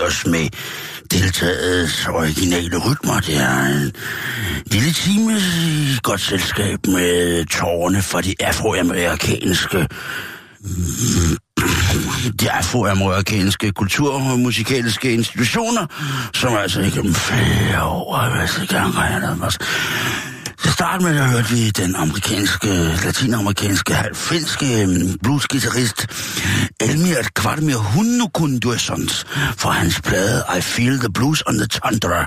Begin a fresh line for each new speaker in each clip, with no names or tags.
80 med deltagets originale rytmer. Det er en lille time i godt selskab med tårerne fra de afroamerikanske de afroamerikanske kultur- og musikalske institutioner, som altså igennem flere år har været i gang regnet med. Til start med, der hørte vi den amerikanske, latinamerikanske, halvfinske øhm, bluesgitarrist Elmir Kvartmir Hunnukundursons fra hans plade I Feel the Blues on the Tundra.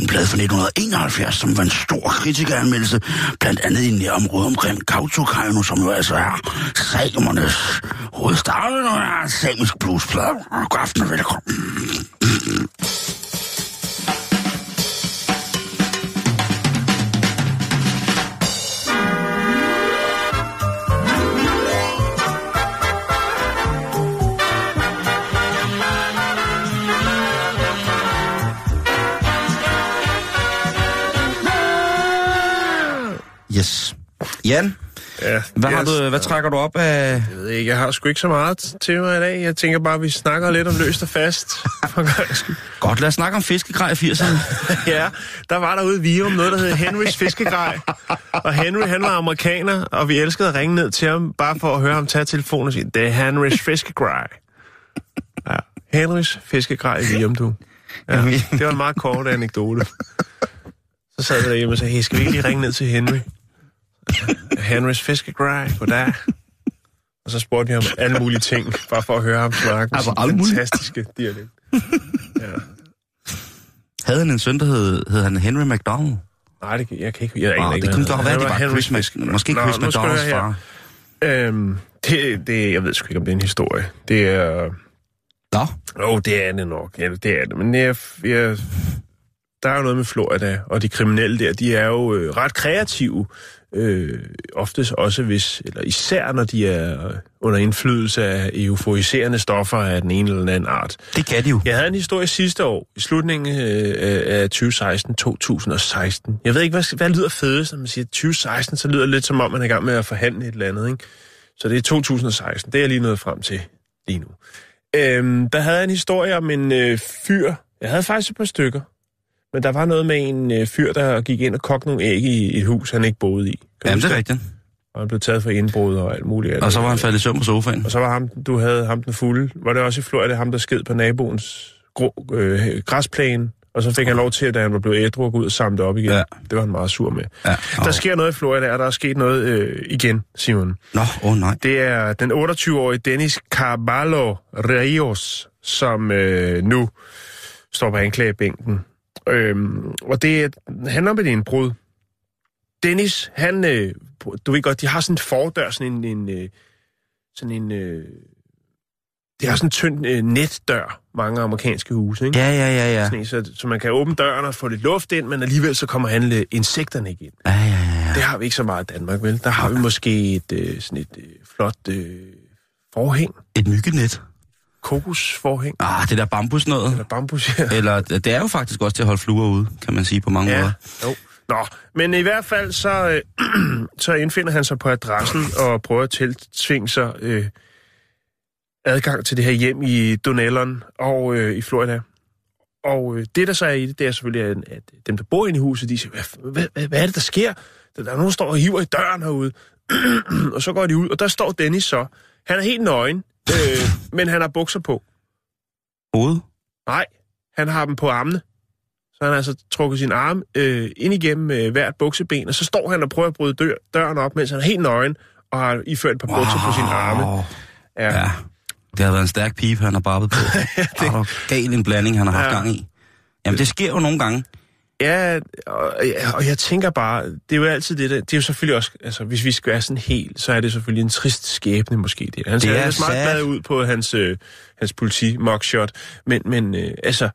En plade fra 1971, som var en stor kritikeranmeldelse, blandt andet i nærområdet omkring Kautokeino, som jo altså er samernes hovedstad, og er en samisk bluesplade. God aften og velkommen.
Jan,
Ja,
hvad, har du, hvad trækker du op af...
Jeg ved ikke, jeg har sgu ikke så meget til mig i dag. Jeg tænker bare, at vi snakker lidt om løst og fast.
Godt, lad os snakke om fiskegrej i 80'erne.
ja, der var derude i Virum noget, der hed Henrys Fiskegrej. Og Henry, han var amerikaner, og vi elskede at ringe ned til ham, bare for at høre ham tage telefonen og sige, det er Henrys Fiskegrej. Ja, Henrys Fiskegrej i Virum, du. Ja, det var en meget kort anekdote. Så sad vi derhjemme og sagde, hey, skal vi ikke lige ringe ned til Henry? Henrys Fiskegrej, goddag. Og så spurgte vi ham alle mulige ting, bare for at høre ham snakke med sin fantastiske dialekt. Ja.
Havde han en søn, der hed, hed han Henry McDonald?
Nej, det, jeg kan ikke... Jeg
Ah,
ikke,
det kunne godt være, det var
Henry
Chris
Fiskegrej.
måske
Nå,
Chris McDonalds far.
Øhm, det, det, jeg ved sgu ikke, om det er en historie. Det er...
Nå,
Åh, oh, det er det nok. Ja, det er det. Men jeg, jeg, der er jo noget med Florida, og de kriminelle der, de er jo øh, ret kreative. Øh, oftest også hvis, eller især når de er under indflydelse af euforiserende stoffer af den ene eller den anden art.
det kan de jo.
Jeg havde en historie sidste år, i slutningen øh, af 2016-2016. Jeg ved ikke, hvad, hvad lyder fedest, når man siger 2016, så lyder det lidt som om, man er i gang med at forhandle et eller andet, ikke? Så det er 2016, det er jeg lige nået frem til lige nu. Øhm, der havde jeg en historie om en øh, fyr, jeg havde faktisk et par stykker, men der var noget med en øh, fyr, der gik ind og kogte nogle æg i et hus, han ikke boede i. Kan
Jamen, det er rigtigt.
Og han blev taget for indbrud og alt muligt.
Og så var han faldet i søvn på sofaen.
Og så var ham, du havde ham den fulde. Var det også i Florida, ham der sked på naboens grå, øh, græsplæne? Og så fik han lov til, at da han var blevet ædru, at gå ud og samle det op igen.
Ja.
Det var han meget sur med.
Ja.
Der sker noget i Florida, og der er sket noget øh, igen, Simon.
Nå, åh oh, nej.
Det er den 28-årige Dennis Carvalho Rios, som øh, nu står på anklagebænken. Øhm, og det er- handler om et indbrud. Dennis, han, øh, du ved godt, de har sådan en fordør, sådan en, en øh, sådan en, øh, det har sådan en tynd øh, netdør, mange amerikanske huse, ikke?
Ja, ja, ja, ja.
Sådan en, så, så man kan åbne døren og få lidt luft ind, men alligevel så kommer han øh, insekterne ikke ind.
Ja, ja, ja, ja.
Det har vi ikke så meget i Danmark, vel? Der har vi måske et, øh, sådan et øh, flot øh, forhæng,
Et myggenet.
Kokosforhæng,
Ah, det der bambus noget.
eller bambus her.
Eller det er jo faktisk også til at holde fluer ude, kan man sige på mange
Ja,
måder.
jo. Nå, men i hvert fald så, øh, så indfinder han sig på adressen og prøver at tiltvinge sig øh, adgang til det her hjem i Donellon og øh, i Florida. Og øh, det, der så er i det, det er selvfølgelig, at, at dem, der bor inde i huset, de siger, hvad, hvad, hvad, hvad er det, der sker? Der er nogen, der står og hiver i døren herude. og så går de ud, og der står Dennis så. Han er helt nøgen, øh, men han har bukser på.
Hoved?
Nej, han har dem på armene. Så han har altså trukket sin arm øh, ind igennem øh, hvert bukseben, og så står han og prøver at bryde dør, døren op, mens han er helt nøgen, og har iført et par bukser på sine arme. Ja.
Ja, det har været en stærk pipe, han har barbet på. det... Er gal en blanding, han har haft
Ja.
gang i. Jamen, det sker jo nogle gange.
Ja, og, og jeg tænker bare, det er jo altid det der, det er jo selvfølgelig også, altså hvis vi skal være sådan helt, så er det selvfølgelig en trist skæbne måske. Det, han ser
er sad.
glad ud på hans, øh, hans politi mugshot, men, men øh, altså,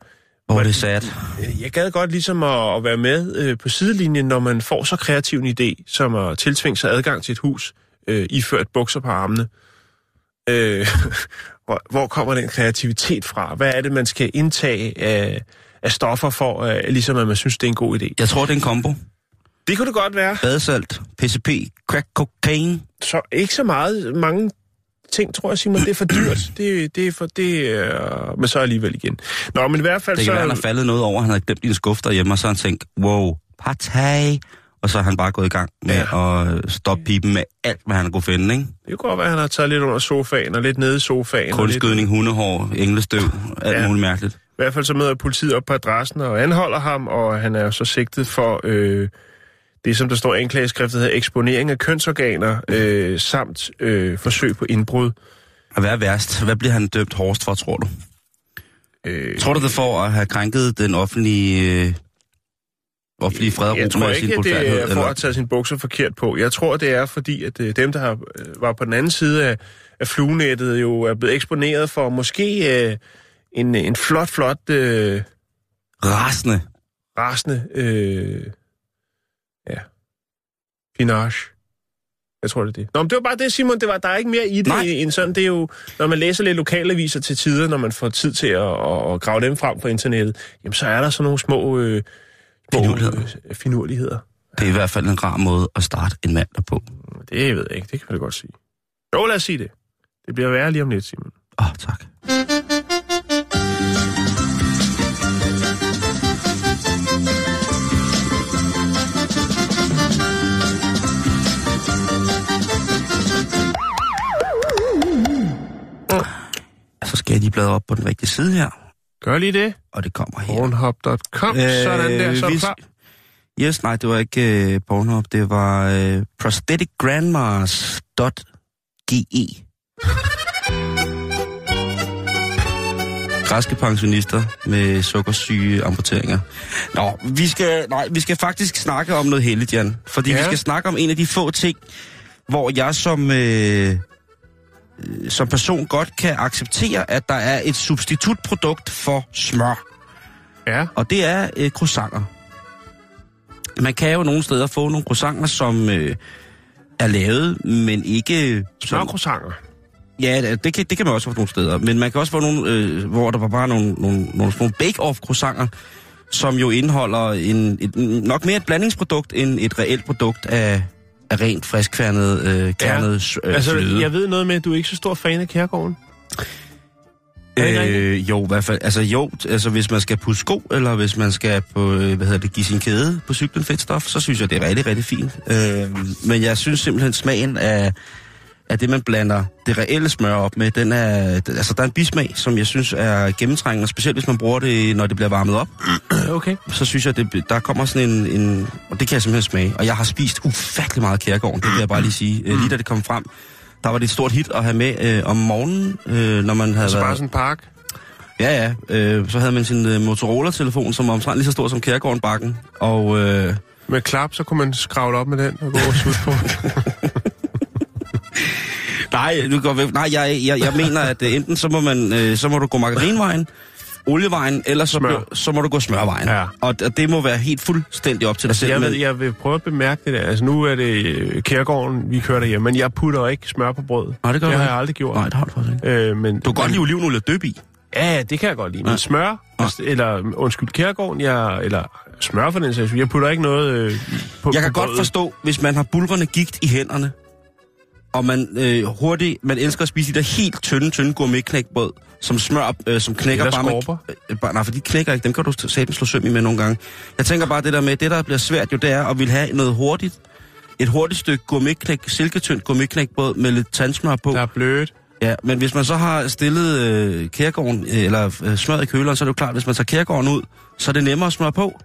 Hvor er det sad.
øh, jeg gad godt ligesom at, at være med øh, på sidelinjen, når man får så kreativ en idé, som at tiltvinge sig adgang til et hus, øh, iført bukser på armene. Øh, hvor, hvor kommer den kreativitet fra? Hvad er det, man skal indtage af, af stoffer for, øh, ligesom at man synes, det er en god idé?
Jeg tror, det er en kombo.
Det kunne det godt være.
Badesalt, PCP, crack cocaine.
Så ikke så meget. Mange ting, tror jeg, Simon, det er for dyrt. Det, det er for det, øh, men så alligevel igen. Nå, men i hvert fald
Det
så...
kan være, han er faldet noget over, han havde glemt din skuff derhjemme, og så har han tænkt, wow, partag. Og så er han bare gået i gang med ja. at stoppe pipen med alt, hvad han kunne finde, ikke?
Det kunne godt være, at han har taget lidt under sofaen og lidt nede i sofaen. og lidt,
Kunstgødning, hundehår, englestøv, alt
ja.
muligt mærkeligt.
I hvert fald så møder politiet op på adressen og anholder ham, og han er jo så sigtet for øh, det, som der står i anklageskriftet, hedder eksponering af kønsorganer, øh, samt øh, forsøg på indbrud.
Og hvad er værst? Hvad bliver han dømt hårdest for, tror du?
Øh,
Tror du det for at have krænket den offentlige, øh, offentlige fred og ro
jeg tror ikke, at det er for at tage sin bukser forkert på. Jeg tror, det er fordi, at øh, dem, der har, øh, var på den anden side af, af fluenettet, jo er blevet eksponeret for måske øh, en, en flot, flot øh,
Rasende.
rasende øh, ja, pinage. Jeg tror, det er det. Nå, men det var bare det, Simon. Det var, der er ikke mere i det
Nej.
end sådan. Det er jo, når man læser lidt lokalaviser til tider, når man får tid til at, at, at grave dem frem på internettet, jamen så er der sådan nogle små, øh, små
Finurligheder.
øh, finurligheder.
Det er i hvert fald en rar måde at starte en mand der på.
Det ved jeg ikke, det kan man godt sige. Jo, lad os sige det. Det bliver værre lige om lidt, Simon.
Åh, oh, tak. Skal jeg lige bladre op på den rigtige side her,
Gør lige det.
og det kommer her.
Pornhub.com, øh, sådan der, så
hvis-
klar.
Yes, nej, det var ikke uh, Pornhub, det var uh, prostheticgrandmas.ge. Græske pensionister med sukkersyge amputeringer. Nå, vi skal, nej, vi skal faktisk snakke om noget heldigt, Jan. Fordi ja. Vi skal snakke om en af de få ting, hvor jeg som, øh, øh, som person godt kan acceptere, at der er et substitutprodukt for smør.
Ja,
Og det er øh, croissanter. Man kan jo nogle steder få nogle croissanter, som øh, er lavet, men ikke... som-
smørkroissanter.
Ja, det- kan, det kan man også få nogle steder. Men man kan også få nogle, øh, hvor der var bare nogle, nogle, nogle, nogle bake-off croissanter, som jo indeholder en, et, nok mere et blandingsprodukt end et reelt produkt af, af rent friskfærnet, øh, kernet ja. øh,
Altså,
fløde.
jeg ved noget med, at du er ikke så stor fan af Kærgården.
Øh, jo, i hvert fald. Altså jo, altså hvis man skal pusse sko, eller hvis man skal på, øh, hvad hedder det, give sin kæde på cyklen fedt stof, så synes jeg, det er rigtig, rigtig fint. Øh, men jeg synes simpelthen, smagen af, af det, man blander det reelle smør op med, den er, altså der er en bismag, som jeg synes er gennemtrængende, specielt hvis man bruger det, når det bliver varmet op,
Okay.
så synes jeg, det, der kommer sådan en, en, og det kan jeg simpelthen smage. Og jeg har spist ufattelig meget kærgården, det vil jeg bare lige sige. Øh, lige da det kom frem, der var det et stort hit at have med øh, om morgenen, øh, når man havde
Altså
været...
bare sådan en park.
Ja, ja. Øh, så havde man sin øh, Motorola-telefon, som var omtrent lige så stor som Kærgården Bakken. Og øh,
Med klap, så kunne man skravle op med den og gå sutte på.
nej, du går nej jeg, jeg, jeg mener, at øh, enten så må, man, øh, så må du gå margarinvejen, olievejen, eller så,
Smør.
så må du gå smørvejen.
Ja.
Og det må være helt fuldstændig op til dig selv.
jeg,
men-
ved, jeg vil prøve at bemærke det der. Altså, nu er det øh, Kærgården, vi kører derhjemme, men jeg putter ikke smør på brød.
Nej, det gør
det har jeg aldrig gjort.
Nej, det har du faktisk ikke.
Øh, men,
Du kan godt lide olivenol og døb i.
Ja, ja, det kan jeg godt lide. Men
Ja.
smør, altså, eller undskyld, Kærgården, jeg, eller smør for den sags jeg putter ikke noget øh, på
Jeg kan
på
godt
brødet.
forstå, hvis man har bulrende gigt i hænderne, og man øh, hurtigt, man elsker at spise de der helt tynde, tynde gourmetknækbrød, som smør, øh, som knækker
Eller
bare
skorper.
med... Øh, bare, nej, for de knækker ikke, dem kan du satme slå søm i med nogle gange. Jeg tænker bare det der med, det der bliver svært jo, det er at vil have noget hurtigt, et hurtigt stykke gourmetknæk, silketyndt gourmetknækbrød med lidt tandsmør på.
Der er blødt.
Ja, men hvis man så har stillet øh, kærgården, øh, eller øh, smøret i køleren, så er det jo klart, at hvis man tager kærgården ud, så er det nemmere at smøre på.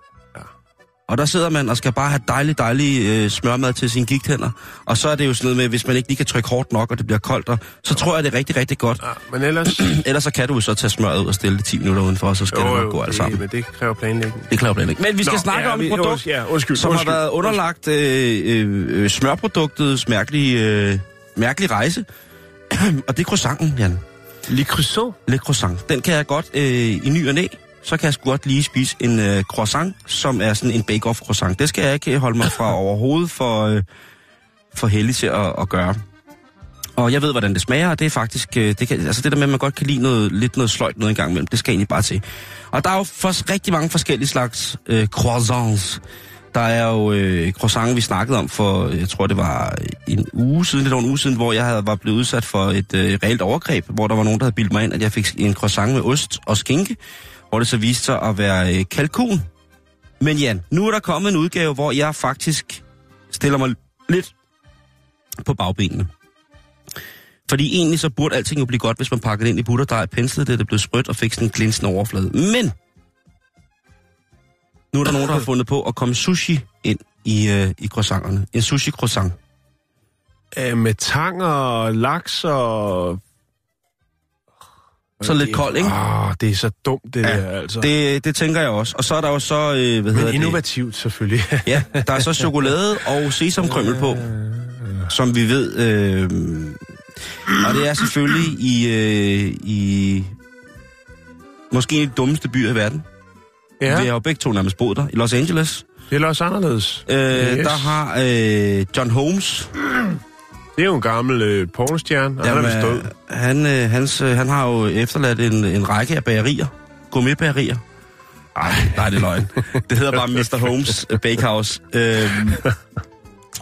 Og der sidder man og skal bare have dejlig, dejlig øh, smørmad til sine gigtænder. Og så er det jo sådan noget med, hvis man ikke lige kan trykke hårdt nok, og det bliver koldt, og, så tror jeg, det er rigtig, rigtig godt.
Ja, men ellers...
Ellers så kan du jo så tage smøret ud og stille det 10 minutter udenfor, og så skal det nok gå alt
det,
sammen.
men det kræver planlægning.
Det kræver planlægning. Men vi skal
Nå,
snakke
ja,
om et produkt,
Ja, undskyld.
som
undskyld.
har været underlagt øh, øh, øh, smørproduktets mærkelige, øh, mærkelige rejse. og det er croissanten, Jan.
Le croissant.
Le croissant. Den kan jeg godt øh, i ny og næ. Så kan jeg sgu godt lige spise en øh, croissant, som er sådan en bake-off croissant. Det skal jeg ikke holde mig fra overhovedet for, øh, for heldig til at, at gøre. Og jeg ved, hvordan det smager, og det er faktisk... Øh, det, kan, altså det der med, at man godt kan lide noget, lidt noget sløjt noget en gang imellem, det skal jeg egentlig bare til. Og der er jo for, rigtig mange forskellige slags øh, croissants. Der er jo øh, croissant, vi snakkede om for, jeg tror det var en uge siden, lidt over en uge siden, hvor jeg havde, var blevet udsat for et øh, reelt overgreb, hvor der var nogen, der havde bildt mig ind, at jeg fik en croissant med ost og skinke, hvor det så viste sig at være øh, kalkun. Men Jan, nu er der kommet en udgave, hvor jeg faktisk stiller mig lidt på bagbenene. Fordi egentlig så burde alting jo blive godt, hvis man pakker det ind i butterdej, penslede det, det blev sprødt og fik sådan en glinsende overflade. Men nu er der nogen, der har fundet på at komme sushi ind i, øh, i croissanterne. En sushi-croissant.
Øh, med tang og laks og...
Så lidt kold, ikke?
Åh, det er så dumt, det
Ja,
der, altså.
Det, det tænker jeg også. Og så er der jo så, øh, hvad
Men
hedder det?
innovativt, selvfølgelig.
Ja, der er så chokolade og sesamkrømmel på, som vi ved. Øh, og det er selvfølgelig i, øh, i måske en af de dummeste byer i verden. Ja. Vi har jo begge to nærmest boet der, i Los Angeles.
det er også anderledes.
Øh,
Yes.
Der har øh, John Holmes,
Det er jo en gammel øh, pornostjerne, og han er vist død.
han, øh, hans, øh, han har jo efterladt en, en række af bagerier, gourmetbagerier. Ej, nej, det er løgn. Det hedder bare Mr. Holmes Bakehouse. Øh,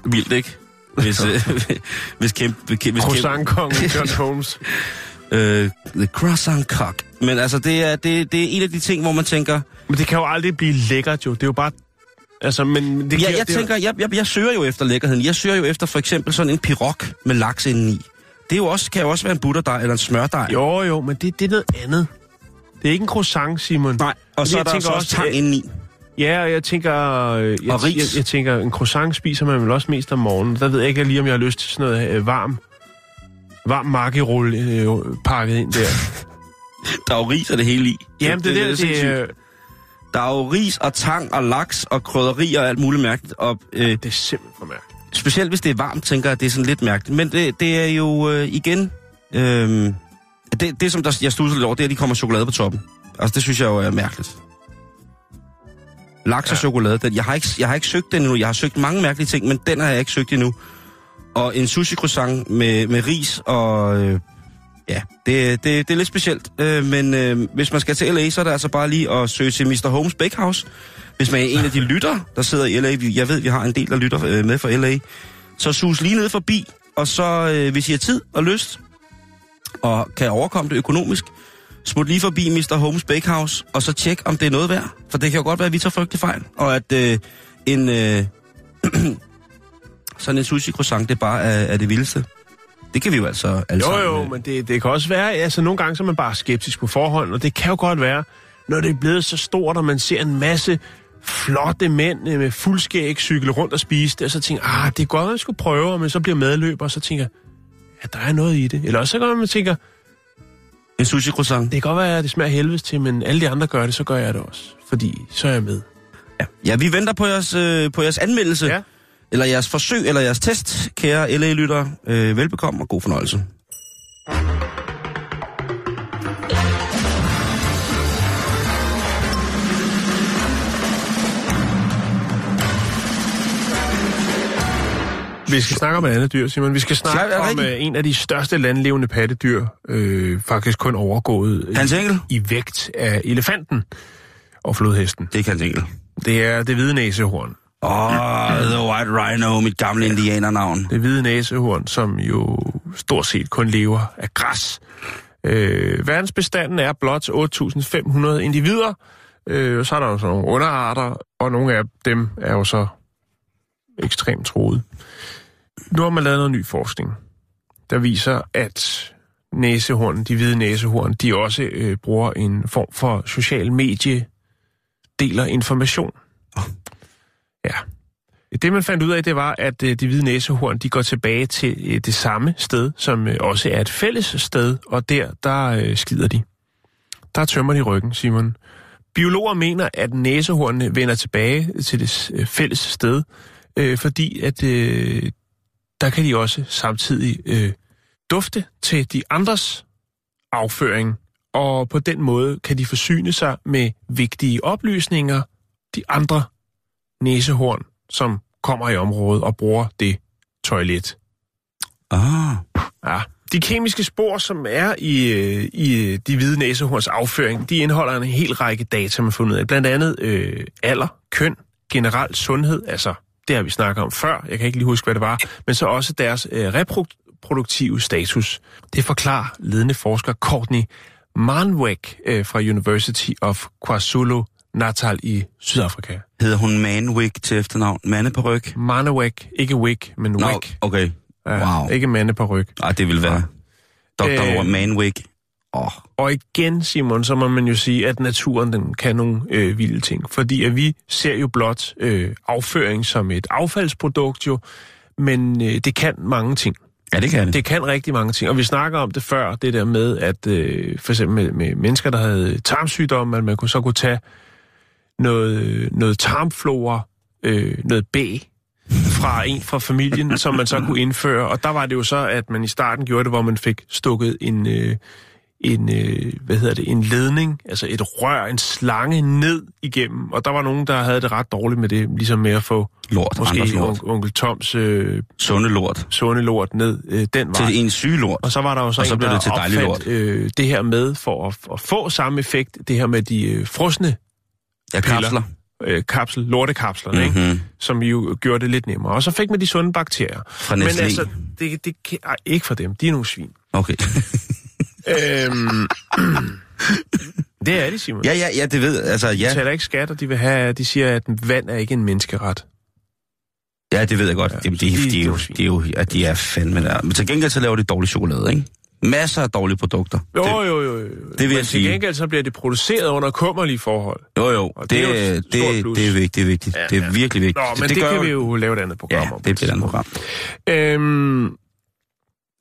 vildt, ikke? Hvis, øh, hvis kæmpe... Hvis kæmpe
Croissant-kongen John Holmes.
øh, the croissant cock. Men altså, det er, det, det er en af de ting, hvor man tænker...
Men det kan jo aldrig blive lækkert, jo. Det er jo bare... Altså, men det
Ja, jeg
det er
tænker, jeg, jeg, jeg søger jo efter lækkerheden. Jeg søger jo efter for eksempel sådan en pirog med laks indeni. Det er jo også, kan jo også være en butterdej eller en smørdej.
Jo, jo, men det, det er noget andet. Det er ikke en croissant, Simon.
Nej, og så
Jeg
er der også
også,
tang
at-
indeni.
Ja, og jeg tænker... øh, Jeg,
Og ris.
Jeg, jeg tænker, en croissant spiser man vel også mest om morgenen. Der ved jeg ikke lige, om jeg har lyst til sådan noget øh, varm... Varm makkerulle øh, pakket ind der.
Der er jo ris og det hele i.
Jamen, det, det, det, det,
sindssygt.
øh,
Der er jo ris og tang og laks og krydderier og alt muligt mærkeligt. Og, øh,
det er simpelthen for mærkeligt.
specielt hvis det er varmt, tænker jeg, det er sådan lidt mærkeligt. Men det, det er jo øh, igen... Øh, det, det, som der, jeg studser lidt over, det er, at de kommer chokolade på toppen. Altså, det synes jeg jo er mærkeligt. Laks og
Ja.
chokolade, den, jeg, har ikke, jeg har ikke søgt den endnu. Jeg har søgt mange mærkelige ting, men den har jeg ikke søgt endnu. Og en sushi croissant med, med ris og... Øh, ja, det, det, det er lidt specielt. Øh, men øh, hvis man skal til LA, så er det altså bare lige at søge til Mr. Holmes Bakehouse. Hvis man er en af de lytter, der sidder i LA, jeg ved, vi har en del, der lytter øh, med fra LA, så sus lige ned forbi, og så øh, hvis I har tid og lyst, og kan overkomme det økonomisk, smut lige forbi Mr. Holmes Bakehouse, og så tjek, om det er noget værd. For det kan jo godt være, at vi tager frygtelig fejl, og at øh, en, øh, sådan en sushi croissant, det bare er, er det vildeste. Det kan vi jo altså alle
Jo,
sammen.
jo,
øh,
men det, det kan også være, altså nogle gange så er man bare skeptisk på forhånd, og det kan jo godt være, når det er blevet så stort, og man ser en masse flotte mænd øh, med fuldskæg cykle rundt og spise det, og så tænker ah, det er godt, at man skulle prøve, man så bliver medløber, og så tænker ja, der er noget i det. Eller også så kan man tænker,
En sushi croissant.
det kan godt være, at det smager helvedes til, men alle de andre gør det, så gør jeg det også. Fordi så er jeg med.
Ja. ja, vi venter på jeres, øh, på jeres anmeldelse.
Ja.
Eller jeres forsøg, eller jeres test, kære LA-lyttere. Øh, velbekomme og god fornøjelse.
Vi skal snakke om et andet dyr, Simon. Vi skal snakke
Ja, er
om øh, en af de største landlevende pattedyr, øh, faktisk kun overgået i,
Hans Engel?
i vægt af elefanten og flodhesten.
Det kan jeg
Det er det hvide næsehorn.
Åh, oh, The White Rhino, mit gamle indianernavn.
Det hvide næsehorn, som jo stort set kun lever af græs. Øh, verdensbestanden er blot 8.500 individer. Øh, så er der jo så nogle underarter, og nogle af dem er jo så ekstremt troede. Nu har man lavet noget ny forskning, der viser, at næsehorn, de hvide næsehorn, de også øh, bruger en form for social medie, deler information. Ja. Det, man fandt ud af, det var, at øh, de hvide næsehorn, de går tilbage til øh, det samme sted, som øh, også er et fælles sted, og der, der skider de. Der tømmer de ryggen, Simon. Biologer mener, at næsehornene vender tilbage til det fælles sted, øh, fordi at øh, der kan de også samtidig øh, dufte til de andres afføring, og på den måde kan de forsyne sig med vigtige oplysninger, de andre næsehorn, som kommer i området og bruger det toilet.
Ah,
Ja. De kemiske spor, som er i, øh, i de hvide næsehorns afføring, de indeholder en hel række data, man har fundet af. Blandt andet øh, alder, køn, generel sundhed, altså det har vi snakket om før, jeg kan ikke lige huske, hvad det var, men så også deres øh, reproduktive status. Det forklarer ledende forsker Courtney Manwek øh, fra University of KwaZulu Natal i Sydafrika.
hedder hun Manwick til efternavn? Mandeparyk?
Manwek, ikke Wick, men
Nå,
Wick.
okay.
Ja,
Wow.
Ikke mande på ryg.
Ej, det vil være Dr.
Øh,
Manwick. Åh, oh,
Og igen, Simon, så må man jo sige, at naturen den kan nogle øh, vilde ting. Fordi at vi ser jo blot øh, afføring som et affaldsprodukt jo, men øh, det kan mange ting.
ja, det kan det.
Det kan rigtig mange ting. Og vi snakker om det før, det der med, at øh, for eksempel med, med mennesker, der havde tarmsygdomme, at man kunne så kunne tage noget, noget tarmflora, øh, noget B fra en fra familien, som man så kunne indføre. Og der var det jo så, at man i starten gjorde det, hvor man fik stukket en, øh, en, øh, hvad hedder det, en ledning, altså et rør, en slange ned igennem. Og der var nogen, der havde det ret dårligt med det, ligesom med at få
Lort,
måske
lort.
on, onkel Toms øh,
Sunde lort.
sunde lort ned øh, den vej.
Til en syg lort.
Og så var der jo så,
Og så
en,
blev
der
det til
opfandt, øh, det her med, for at, at få samme effekt, det her med de øh, frosne
Ja, kapsler.
øh, kapsel, lortekapslerne, mm-hmm. ikke?
Mhm.
som jo gjorde det lidt nemmere. Og så fik man de sunde bakterier.
Fra
Men altså, det, det, kan- ej, ikke for dem, de er nogle svin.
Okay.
øhm, det er de, Simon.
ja, ja, ja, det ved Altså,
De
ja.
taler ikke skat, og de vil have, de siger, at vand er ikke en menneskeret.
Ja, det ved jeg godt.
Ja,
Jamen, de,
de-
de,
de
de er jo, ja, de er fandme der. Men til gengæld så laver de dårlig chokolade, ikke? Masser af dårlige produkter.
Jo,
det,
jo, jo. jo.
vil jeg
Men til
sige.
gengæld så bliver det produceret under kummerlige forhold.
jo, jo.
Og
Det,
det er jo et
det, det, det er vigtigt. Det er vigtigt.
Ja,
det er
ja.
virkelig vigtigt.
Nå, men det, det
gør
kan
jo-
vi jo lave et andet program
Ja,
om.
det bliver et andet program.
Øhm,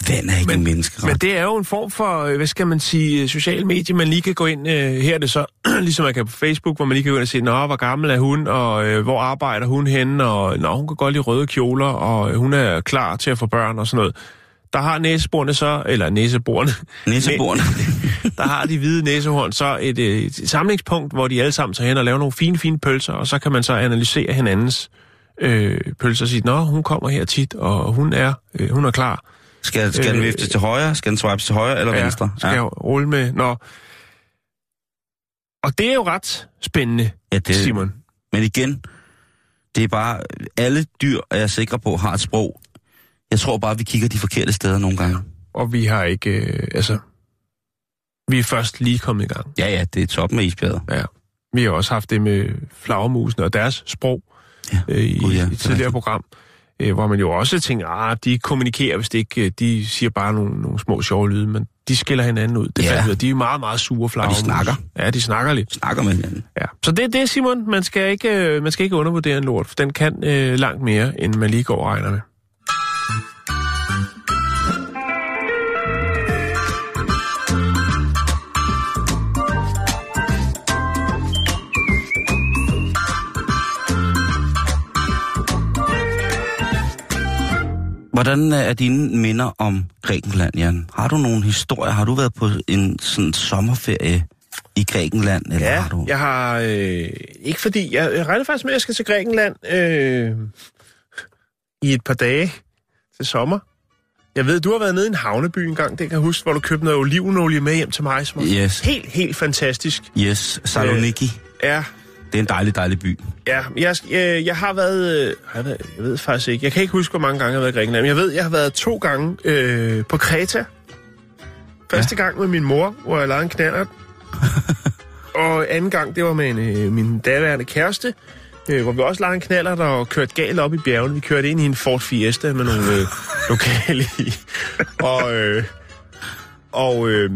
Vand er ikke
Men-
en menneskeret.
Men det er jo en form for, øh, hvad skal man sige, social medie, man lige kan gå ind, øh, her er det så, ligesom man kan på Facebook, hvor man lige kan gå ind og se, nå, hvor gammel er hun, og øh, hvor arbejder hun henne, og nå, hun kan godt lide røde kjoler, og øh, hun er klar til at få børn og sådan noget. Der har næseborene så, eller næseborene,
Næseborene.
der har de hvide næsehorn så et, øh, et samlingspunkt, hvor de alle sammen tager hen og laver nogle fine, fine pølser, og så kan man så analysere hinandens øh, pølser og sige, nå, hun kommer her tit, og hun er, øh, hun er klar.
Skal, skal den
Øh,
viftes til højre? Skal den swipes til højre eller venstre?
skal ja. jeg rulle med. Nå. Og det er jo ret spændende,
ja
det, Simon.
Men igen, det er bare... Alle dyr, er jeg sikker på, har et sprog. Jeg tror bare, vi kigger de forkerte steder nogle gange.
Og vi har ikke, øh, altså, vi er først lige kommet i gang.
Ja, ja, det er toppen af isbjerget.
Ja. Vi har også haft det med flagermusene og deres sprog
Ja.
øh, i
Gud, ja,
et
det er
tidligere
rigtigt.
program, øh, hvor man jo også tænker, ah, de kommunikerer, hvis det ikke, øh, de siger bare nogle, nogle små sjove lyde, men de skiller hinanden ud. Det
Ja.
De er meget, meget sure flagermus.
snakker.
Ja, de snakker lidt.
Snakker med hinanden.
Ja. Så det er det, Simon. Man skal ikke, øh, man skal ikke undervurdere en lort, for den kan øh, langt mere, end man lige går og regner med.
Hvordan øh, er dine minder om Grækenland, Jan? Har du nogle historier? Har du været på en sådan sommerferie i Grækenland? Eller
Ja,
har du...
jeg har... Øh, ikke fordi... Jeg, jeg regner faktisk med, at jeg skal til Grækenland øh, i et par dage til sommer. Jeg ved, du har været nede i en havneby en gang, det kan jeg huske, hvor du købte noget olivenolie med hjem til mig, som var
Yes.
helt, helt fantastisk.
Yes, Saloniki.
Ja,
Det er en dejlig, dejlig by.
ja jeg, jeg, jeg har været... øh, jeg, været jeg ved faktisk ikke. Jeg kan ikke huske, hvor mange gange jeg har været i Grækenland, men jeg ved, jeg har været to gange øh, på Kreta. Første ja. gang med min mor, hvor jeg lavede en knallert. og anden gang, det var med en, øh, min daværende kæreste, øh, hvor vi også lavede en knallert og kørte galt op i bjergene. Vi kørte ind i en Ford Fiesta med nogle øh, lokale i. Og, øh, og øh,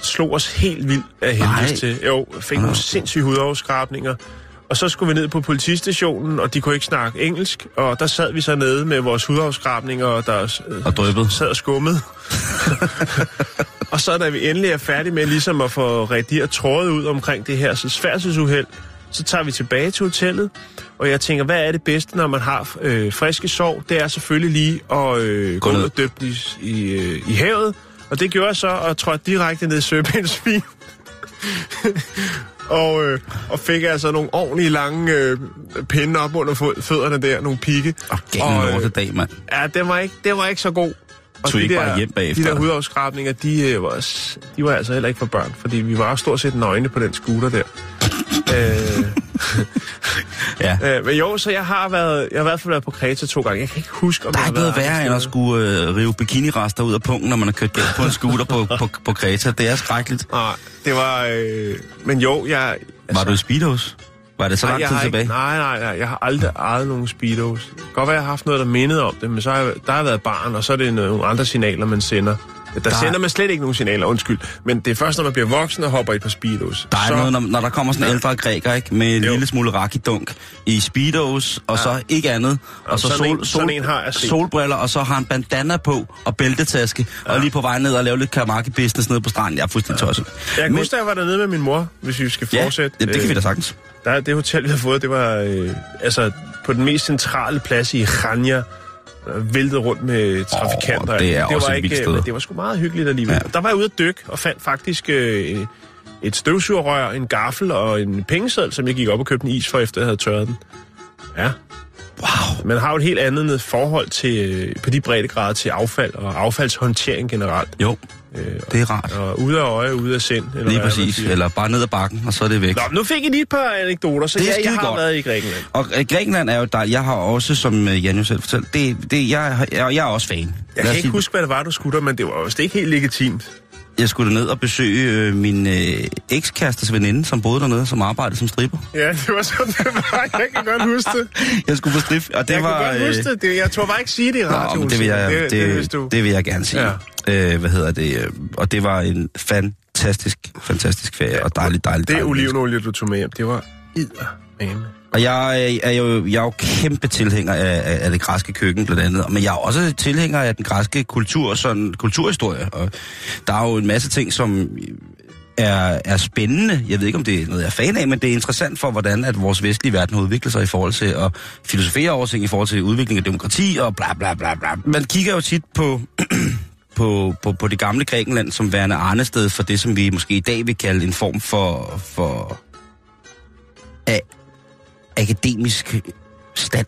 slog os helt vildt af helvedes til. Jo, fik nogle sindssyge hudafskrabninger. Og så skulle vi ned på politistationen, og de kunne ikke snakke engelsk. Og der sad vi så nede med vores hudafskrabninger, og der øh,
Og dryppet.
sad og skummede. og så da vi endelig er færdige med ligesom at få redigeret trådet ud omkring det her så færdselsuheld, så tager vi tilbage til hotellet, og jeg tænker, hvad er det bedste, når man har øh, friske sov? Det er selvfølgelig lige at øh, gå ud
ned.
og døbe i, i, øh, i havet. Og det gjorde jeg så, og trådte direkte ned i søbindsvin. Og, øh, og fik altså nogle ordentlige lange øh, pinde op under fødderne der, nogle pigge.
Og gav en
øh,
lortedag, mand.
Ja, det var ikke, det var ikke så god. Og
Tog
de
ikke
der,
bare hjem bagefter?
De der hudafskrabninger, de, øh, var, de var altså heller ikke for børn, fordi vi var stort set nøgne på den scooter der. øh,
Ja.
øh, men jo, så jeg har, været, jeg har i hvert fald været på Kreta to gange. Jeg kan ikke huske, om
Der er
jeg
ikke noget værre end at skulle øh, rive bikinirester ud af punkten, når man har kørt galt på en scooter på, på, på Kreta. Det er skrækkeligt.
Nej, det var... Øh, men jo, jeg... Altså,
Var du i Speedos? Var det så
nej,
lang tid tilbage?
Ikke, nej, nej, nej. Jeg har aldrig ejet nogen Speedos. Godt være, jeg har haft noget, der mindede om det, men så har jeg, der har været barn, og så er det nogle andre signaler, man sender. Der, der sender man slet ikke nogen signaler, undskyld. Men det er først, når man bliver voksen og hopper i et par Speedos.
Der er
så,
noget, når, når der kommer sådan en
Ja.
ældre græker, ikke? Med en
Jo.
lille smule rakidunk i speedos, og så ikke andet. Og så
sådan
sol,
en-
sol,
sådan en har
solbriller, og så har han bandana på og bæltetaske, og lige på vej ned og lave lidt karamaki-business nede på stranden. Jeg er fuldstændig tosset.
Jeg kan
Men-
huske, da jeg var dernede med min mor, hvis vi skal
Ja,
fortsætte.
ja, det kan vi da
Øh,
sagtens.
Der, det hotel, vi havde fået, det var øh, altså, på den mest centrale plads i Rania. Øh, Væltet rundt med trafikanter.
Åh, det er
det
også
var
et
ikke,
sted.
men Det var sgu meget hyggeligt alligevel.
Ja.
Der var jeg ude at dykke og fandt faktisk øh, et støvsugerrør, en gaffel og en pengeseddel, som jeg gik op og købte en is for, efter jeg havde tørret den. Ja.
Wow.
Man har jo et helt andet forhold til, øh, på de breddegrader til affald og affaldshåndtering generelt.
Jo,
Øh,
det er rart.
og ude af øje, ude af sind. Eller
Lige præcis.
siger.
Eller bare ned ad bakken, og så er det væk.
Nå, nu fik I lige et par anekdoter, så
Det er
jeg
skide
har
godt.
været i Grækenland.
Og øh, Grækenland er jo dejligt. Jeg har også, som øh, Jan jo selv fortalte, det, det, jeg, jeg, jeg er også fan.
Jeg
Lad
kan ikke huske, hvad det var, du skulle der, men det var jo ikke helt legitimt.
Jeg skulle ned og besøge øh, min øh, ekskærestes veninde, som boede dernede, som arbejdede som stripper.
Ja, det var sådan, det var. Jeg kan godt huske det.
Jeg skulle på strip, og det
jeg
var...
kan godt huske det. det. Jeg tror bare ikke sige det i radioen.
det vil jeg,
det,
det,
det,
det,
du...
det vil jeg gerne sige.
Ja.
Ja. Øh, hvad hedder det? øh, Og det var en fantastisk, fantastisk ferie, og dejligt, dejligt,
det
dejligt.
olivenolie, du tog med hjem, det var eddermame.
Og jeg er, er, jo, jeg er jo kæmpe tilhænger af, af, af det græske køkken blandt andet, men jeg er også tilhænger af den græske kultur, sådan kulturhistorie. Og der er jo en masse ting, som er, er spændende. Jeg ved ikke, om det er noget, jeg er fan af, men det er interessant for, hvordan at vores vestlige verden har udviklet sig i forhold til at filosofere over ting, i forhold til udvikling af demokrati og bla bla bla bla. Man kigger jo tit på, på, på, på det gamle Grækenland som værende arnested for det, som vi måske i dag vil kalde en form for, for af akademisk stand.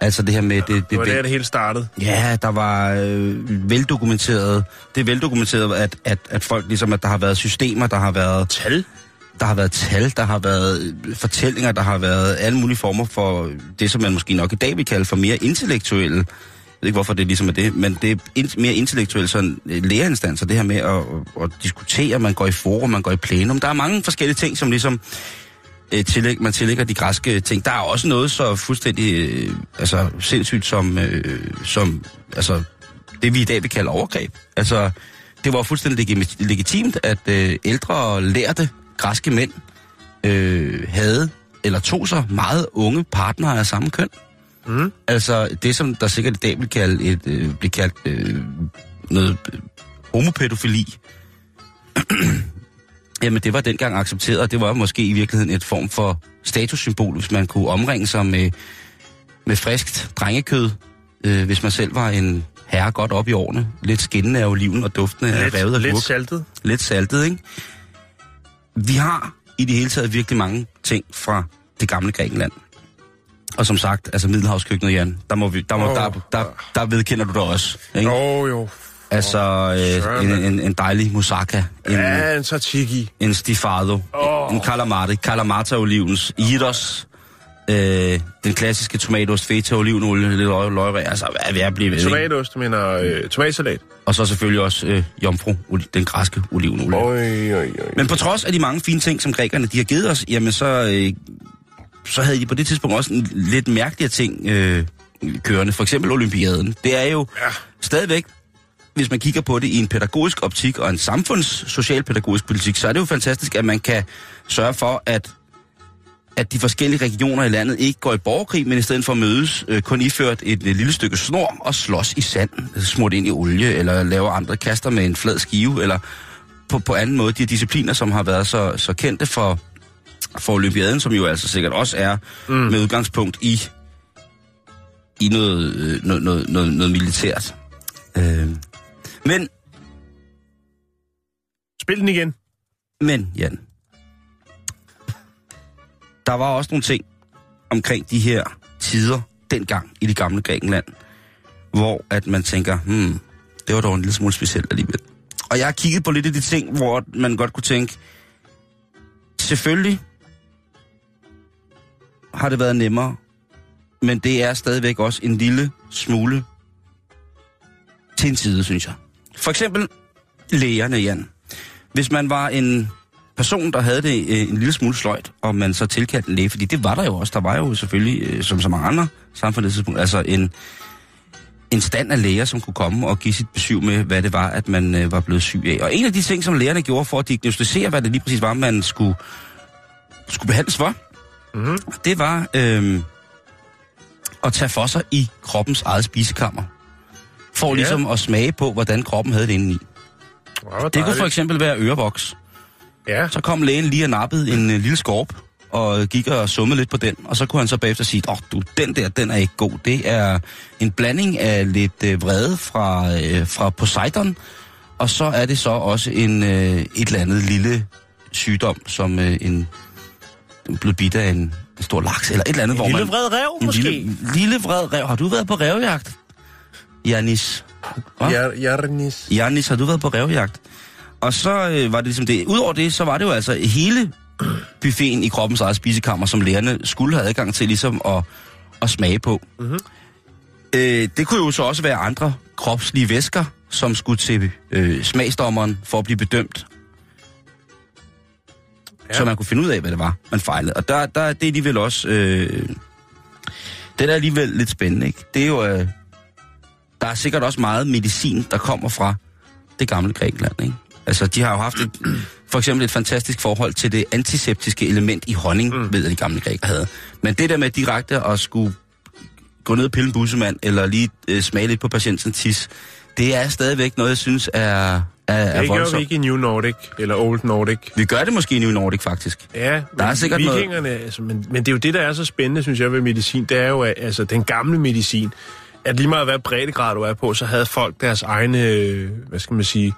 Altså det her med... Det, det,
Det var
det,
der, det hele startede.
Ja, der var øh, veldokumenteret. Det er veldokumenteret, at, at, at folk ligesom, at der har været systemer, der har været,
Tal?
der har været tal, der har været øh, fortællinger, der har været alle mulige former for det, som man måske nok i dag vil kalde for mere intellektuelle. Jeg ved ikke, hvorfor det ligesom er det, men det er in, mere intellektuelle sådan øh, lærerinstanser, det her med at, at, at diskutere, man går i forum, man går i plenum. Der er mange forskellige ting, som ligesom øh, tillæg, man tillægger de græske ting. Der er også noget så fuldstændig øh, altså, sindssygt som, øh, som altså, det, vi i dag vil kalde overgreb. Altså, det var fuldstændig legit- legitimt, at øh, ældre og lærte græske mænd øh, havde eller tog sig meget unge partnere af samme køn.
Mm.
Altså det, som der sikkert i dag vil kalde et, øh, blive kaldt øh, noget øh, homopædofili. Jamen det var dengang accepteret, og det var måske i virkeligheden et form for statussymbol, hvis man kunne omringe sig med, med friskt drengekød, øh, hvis man selv var en herre godt op i årene. Lidt skinnende af oliven og duftende af revet og
lidt
gurk.
saltet.
Lidt saltet, ikke? Vi har i det hele taget virkelig mange ting fra det gamle Grækenland. Og som sagt, altså Middelhavskøkkenet, Jan, der, må vi, der, må,
Åh.
der, der, der vedkender du dig også. Ikke?
Jo, jo.
Altså øh, en, en, en dejlig moussaka, en,
Ja, en tzatziki.
en stifado,
Åh.
en calamari, calamata-olivens, idos, øh, den klassiske tomatost, feta, olivenolie, lidt løg, løg, altså hvad er vi er blive ved?
Tomatost, du mener øh, tomatsalat.
Og så selvfølgelig også øh, jomfru, den græske olivenolie.
Oj, oj, oj.
Men på trods af de mange fine ting, som grækerne de har givet os, jamen så, øh, så havde de på det tidspunkt også en lidt mærkeligere ting øh, kørende. For eksempel Olympiaden. Det er jo
Ja.
stadigvæk hvis man kigger på det i en pædagogisk optik og en samfundssocialpædagogisk politik, så er det jo fantastisk, at man kan sørge for, at at de forskellige regioner i landet ikke går i borgerkrig, men i stedet for mødes, øh, kun iført et, et lille stykke snor og slås i sand, smurt ind i olie, eller laver andre kaster med en flad skive, eller på, på anden måde de discipliner, som har været så, så kendte for, for Olympiaden, som jo altså sikkert også er mm. med udgangspunkt i, i noget, øh, noget, noget, noget, noget militært. Øh, men,
Spil den igen.
men, Jan, der var også nogle ting omkring de her tider dengang i det gamle Grækenland, hvor at man tænker, hmm, det var dog en lille smule specielt alligevel. Og jeg har kigget på lidt af de ting, hvor man godt kunne tænke, selvfølgelig har det været nemmere, men det er stadigvæk også en lille smule til en side, synes jeg. For eksempel lægerne, Jan. Hvis man var en person, der havde det øh, en lille smule sløjt, og man så tilkaldte en læge, fordi det var der jo også. Der var jo selvfølgelig, øh, som så mange andre samfundstidspunkt, altså en, en stand af læger, som kunne komme og give sit besøg med, hvad det var, at man øh, var blevet syg af. Og en af de ting, som lægerne gjorde for at diagnostisere, hvad det lige præcis var, man skulle, skulle behandles for,
Mhm.
det var øh, at tage for sig i kroppens eget spisekammer. For
Ja.
ligesom at smage på, hvordan kroppen havde det indeni.
Hvor
Det kunne for eksempel være ørevoks.
Ja,
Så kom lægen lige og nappede en øh, lille skorp, og gik og summede lidt på den, og så kunne han så bagefter sige, åh oh, du, den der, den er ikke god. Det er en blanding af lidt øh, vrede fra, øh, fra Poseidon, og så er det så også en, øh, et eller andet lille sygdom, som øh, en blev bidt af en, en stor laks, eller et eller andet, hvor
lille
man...
vred rev,
en
måske.
Lille, lille vred rev. Har du været på revjagt? Janis.
Jarnis.
Janis, har du været på revjagt? Og så øh, var det ligesom det. Udover det, så var det jo altså hele buffeten i kroppens eget spisekammer, som lærerne skulle have adgang til ligesom at, at smage på. Mm-hmm. Øh, det kunne jo så også være andre kropslige væsker, som skulle til øh, smagsdommeren for at blive bedømt. Ja. Så man kunne finde ud af, hvad det var, man fejlede. Og der, der det er alligevel også... Øh, det er alligevel lidt spændende, ikke? Det er jo... Øh, der er sikkert også meget medicin, der kommer fra det gamle Grækenland, ikke? Altså, de har jo haft et, for eksempel et fantastisk forhold til det antiseptiske element i honning, mm. ved jeg, de gamle grækere havde. Men det der med direkte at skulle gå ned og pille en bussemand, eller lige øh, smage lidt på patientens tis, det er stadigvæk noget, jeg synes er, er, er
Det gør vi ikke i New Nordic, eller Old Nordic.
Vi gør det måske i New Nordic, faktisk.
Ja,
Der
men
er sikkert noget-
vikingerne, altså, men, men det er jo det, der er så spændende, synes jeg, ved medicin. Det er jo, altså, den gamle medicin, at lige meget hvad breddegrad du er på, så havde folk deres egne, øh, hvad skal man sige,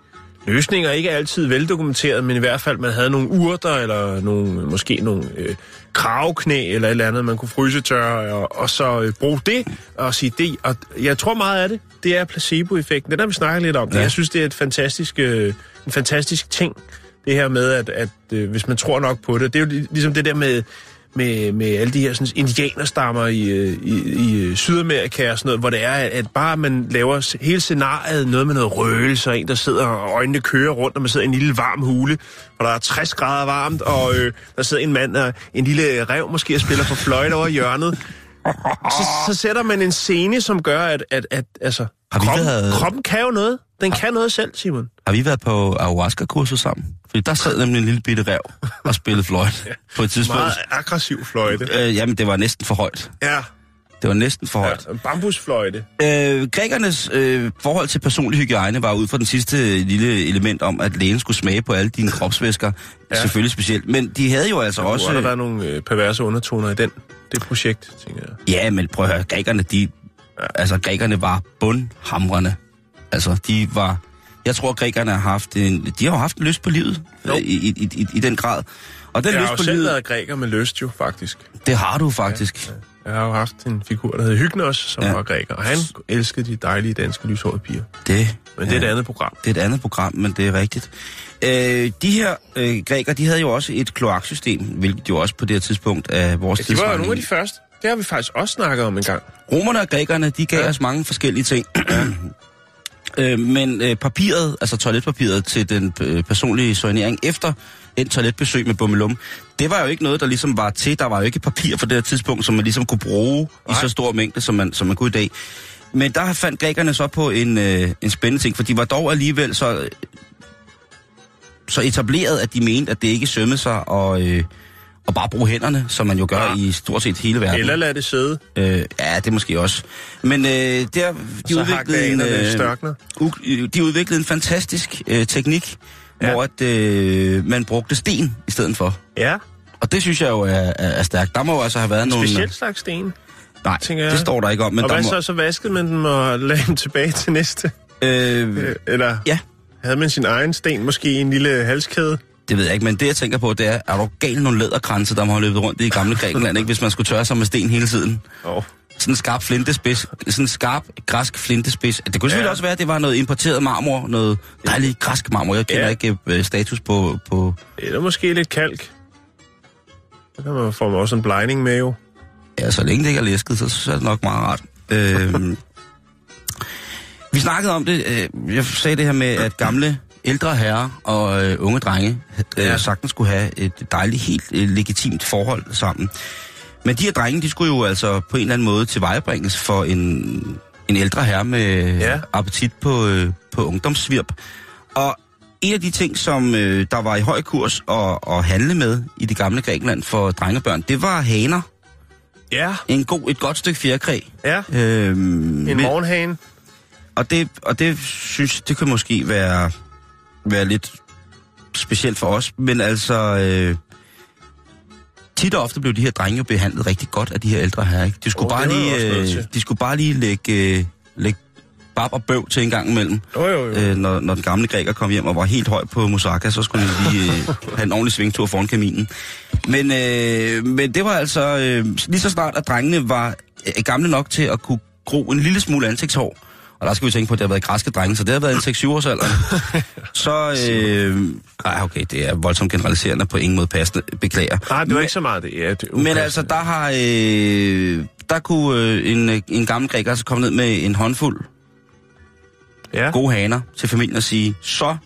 løsninger. Ikke altid veldokumenteret, men i hvert fald, man havde nogle urter, eller nogle, måske nogle øh, kravknæ, eller et eller andet, man kunne fryse tørre, og, og så øh, bruge det, og sige det. Og jeg tror meget af det, det er placeboeffekten. Den har vi snakket lidt om. Ja. Jeg synes, det er et fantastisk, øh, en fantastisk ting, det her med, at, at øh, hvis man tror nok på det, det er jo lig- ligesom det der med, med, med alle de her sådan, indianerstammer i, øh, i, i øh, Sydamerika og sådan noget, hvor det er, at, bare man laver hele scenariet, noget med noget røgelse, og en, der sidder og øjnene kører rundt, og man sidder i en lille varm hule, hvor der er 60 grader varmt, og øh, der sidder en mand og en lille rev måske og spiller på fløjte over hjørnet. Så, så sætter man en scene, som gør, at, at, at altså,
har vi
kroppen,
været-
kroppen kan jo noget. Den kan noget selv, Simon.
Har vi været på ayahuasca-kursus sammen? Fordi der sad nemlig en lille bitte rev og spillede fløjt på et tidspunkt.
Meget aggressiv fløjte.
Øh, jamen, det var næsten for højt.
Ja,
Det var næsten for højt.
ja bambusfløjte.
Øh, grækernes øh, forhold til personlig hygiejne var ud fra den sidste lille element om, at lægen skulle smage på alle dine kropsvæsker. Ja. Selvfølgelig specielt. Men de havde jo altså
Også... har der været nogle øh, perverse undertoner i den, det projekt, tænker jeg.
Ja, men prøv at høre, grækerne, de... Altså, grækerne var bundhamrende. Altså, de var... Jeg tror, grækerne har haft en... De har jo haft en lyst på livet
Jo.
øh, i, i, i, i den grad. Og den
Jeg har
lyst
jo
på
selv
livet,
været græker med lyst jo, faktisk.
det har du faktisk. Ja,
Jeg har jo haft en figur, der hed Hygnos, som
Ja.
ja. var græker, og han elskede de dejlige danske lyshårede piger.
Det,
Men det er
ja.
et andet program.
Det er et andet program, men det er rigtigt. Øh, de her øh, grækere, de havde jo også et kloaksystem, hvilket jo også på det her tidspunkt af vores
Ja, de var jo nogle af de første. Det har vi faktisk også snakket om en gang.
Romerne og grækerne, de gav ja. Os mange forskellige ting. øh, men øh, papiret, altså toiletpapiret til den øh, personlige soignering efter en toiletbesøg med bummelum, det var jo ikke noget, der ligesom var til. Der var jo ikke papir for det her tidspunkt, som man ligesom kunne bruge Nej. i så stor mængde, som man, som man kunne i dag. Men der fandt grækerne så på en, øh, en spændende ting, for de var dog alligevel så, så etableret, at de mente, at det ikke sømmede sig og, øh, og bare bruge hænderne, som man jo gør
Ja.
i stort set hele verden.
Eller lad det sidde,
Øh, ja, det måske også. Men øh, der, de udviklede, en, øh, u- de udviklede en fantastisk øh, teknik,
Ja.
hvor at, øh, man brugte sten i stedet for.
Ja,
Og det synes jeg jo er, er, er stærkt. Der må jo altså have været
en
nogle...
speciel slags sten.
Nej, det står der ikke om. Men
og
der
hvad
må,
så, så vaskede man dem og lagde dem tilbage til næste?
øh,
Øh, Eller
ja,
havde man sin egen sten, måske en lille halskæde?
Det ved jeg ikke, men det jeg tænker på, det er, er du gal nogle læderkranse, der må have løbet rundt i gamle Grækenland, ikke, hvis man skulle tørre sig med sten hele tiden?
Oh.
Sådan en skarp flintespids, sådan en skarp græsk flintespids. Det kunne selvfølgelig
Ja.
også være, at det var noget importeret marmor, noget dejlig græsk marmor. Jeg kender
Ja.
ikke øh, status på, på...
Eller måske lidt kalk. Så kan man få også en blegning med jo.
Ja, så længe det ikke er læsket, så, så er det nok meget rart. Øhm, vi snakkede om det. Øh, jeg sagde det her med, at gamle ældre herrer og øh, unge drenge øh,
Ja.
sagtens skulle have et dejligt, helt øh, legitimt forhold sammen. Men de her drenge, de skulle jo altså på en eller anden måde tilvejebringes for en, en ældre herre med
Ja.
appetit på, øh, på ungdomsvirp. Og en af de ting, som øh, der var i høj kurs at, at handle med i det gamle Grækenland for drengebørn, det var haner.
Ja,
En god, et godt stykke fjerkræ.
ja.
Øhm,
En morgenhane.
og det, og det synes, det kan måske være, være lidt specielt for os, men altså, øh, tit og ofte blev de her drenge behandlet rigtig godt af de her ældre her, ikke? De skulle,
Åh,
bare, lige, øh, de skulle bare lige lægge, øh, lægge bab og bøv til en gang imellem.
Jo, jo, jo.
Øh, når, når den gamle græker kom hjem og var helt høj på Moussaka, så skulle han lige øh, have en ordentlig svingtur foran kaminen. Men, øh, men det var altså, øh, lige så snart at drengene var øh, gamle nok til at kunne gro en lille smule ansigtshår, og der skal vi tænke på, at det har været græske drenge, så det har været en 6-7 års alder. Så, øh, ej, okay, det er voldsomt generaliserende på ingen måde passende, beklager.
Nej, det var ikke så meget det. Ja, det er
Men altså, der har, øh, der kunne øh, en, øh, en gammel græker altså komme ned med en håndfuld
Ja,
gode haner til familien og sige, så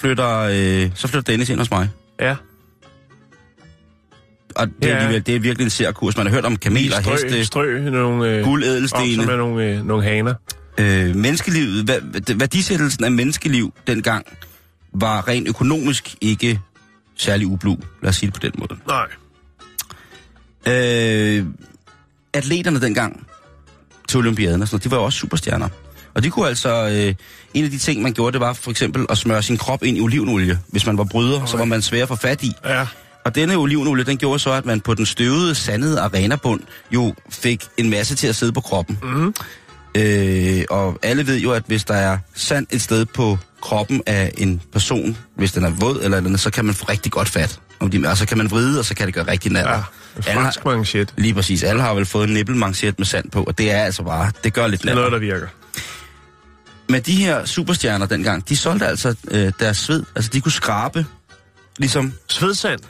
flytter, øh, så flytter Dennis ind hos mig.
ja.
Og det,
Ja.
er, alligevel- det er virkelig en særkurs. Man har hørt om kameler,
strø,
heste,
strø nogle... Øh,
guld, ædelstene.
er nogle, øh, nogle haner.
Øh, menneskelivet, hvad, værdisættelsen af menneskeliv dengang var rent økonomisk ikke særlig ublu. Lad os sige det på den måde.
Nej.
Øh, atleterne dengang til olympiaden og sådan noget, de var jo også superstjerner. Og de kunne altså, øh, en af de ting, man gjorde, det var for eksempel at smøre sin krop ind i olivenolie. Hvis man var bryder, så var man svær at få fat i.
Ja.
Og denne olivenolie, den gjorde så, at man på den støvede, sandede arenabund jo fik en masse til at sidde på kroppen.
Mhm.
Øh, og alle ved jo, at hvis der er sand et sted på kroppen af en person, hvis den er våd eller andet, så kan man få rigtig godt fat. Om de, altså kan man vride, og så kan det gøre rigtig natter.
Ja, en
Alle
fransk manchet.
Lige præcis. Alle har vel fået en nippelmanchet med sand på, og det er altså bare, det gør lidt
Det er noget,
natter.
der virker.
Men de her superstjerner dengang, de solgte altså øh, deres sved. Altså de kunne skrabe ligesom
Svedsand.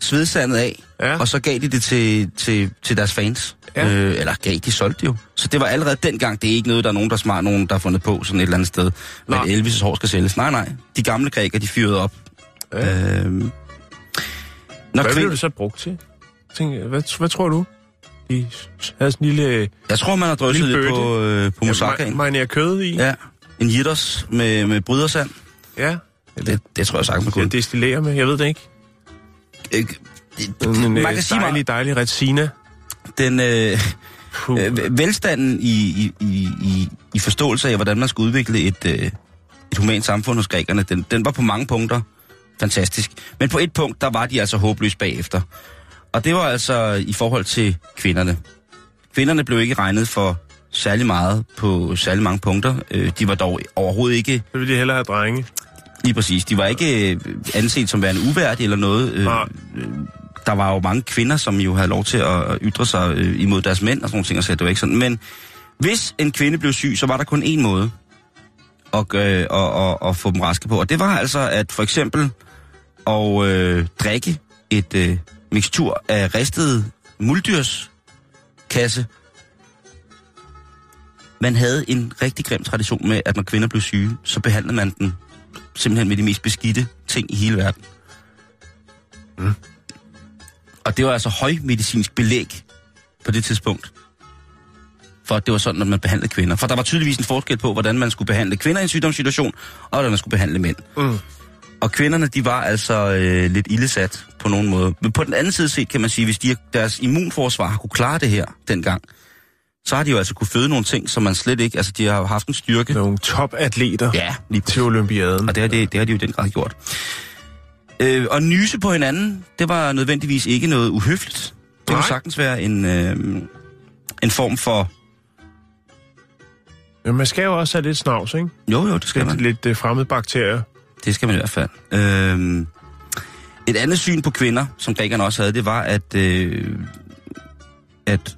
svedsandet af,
Ja.
og så gav de det til, til, til deres fans.
Ja.
Øh, eller gav, de solgte jo. Så det var allerede dengang, det er ikke noget, der er nogen, der er smart, nogen, der har fundet på sådan et eller andet sted,
Nå.
at Elvis' hår skal sælges. Nej, nej. De gamle grækere, de fyrede op.
Ja.
Når
Hvad
kvind...
blev det så brugt til? Tænk, hvad, hvad tror du? De havde sådan en lille...
Jeg tror, man har drysset lidt på, øh, på moussakaen.
Ja, marinere kød i.
Ja, en jitters med, med brydersand.
ja.
Det, det tror jeg sagtens, man
Jeg
kunne.
destillerer med, jeg ved det ikke.
Øh, man
øh,
kan sige,
dejlig, dejlig retsina.
Den øh, øh, velstanden i, i, i, i, forståelse af, hvordan man skal udvikle et, øh, et humant samfund hos grækerne, den, den var på mange punkter fantastisk. Men på et punkt, der var de altså håbløst bagefter. Og det var altså i forhold til kvinderne. Kvinderne blev ikke regnet for særlig meget på særlig mange punkter. Øh, de var dog overhovedet ikke
Så vil de hellere have drenge.
Lige præcis. De var ikke øh, anset som værende uværdige eller noget. Øh, der var jo mange kvinder, som jo havde lov til at ytre sig øh, imod deres mænd og sådan nogle ting, og så det var ikke sådan. Men hvis en kvinde blev syg, så var der kun én måde at, øh, og, at, og få dem raske på. Og det var altså at for eksempel at øh, drikke et øh, mixtur af ristet muldyrskasse. Man havde en rigtig grim tradition med, at når kvinder blev syge, så behandlede man den simpelthen med de mest beskidte ting i hele verden. Mm. Og det var altså højmedicinsk belæg på det tidspunkt for at det var sådan, at man behandlede kvinder. For der var tydeligvis en forskel på, hvordan man skulle behandle kvinder i en sygdomssituation, og hvordan man skulle behandle mænd.
Mm.
Og kvinderne, de var altså øh, lidt ildesat på nogen måde. Men på den anden side set, kan man sige, hvis de, deres immunforsvar har kunne klare det her dengang, så har de jo altså kunne føde nogle ting, som man slet ikke... Altså, de har haft en styrke.
Nogle topatleter
Ja, lige
til Olympiaden.
Og det har, de, det har de jo i den grad gjort. Øh, og nyse på hinanden, det var nødvendigvis ikke noget uhøfligt. Det kunne
Nej.
sagtens være en, øh, en form for...
Men man skal jo også have lidt snavs, ikke?
Jo, jo, det skal man.
Lidt, lidt uh, fremmede bakterier.
Det skal man i hvert fald. Øh, et andet syn på kvinder, som grækerne også havde, det var, at, øh, at,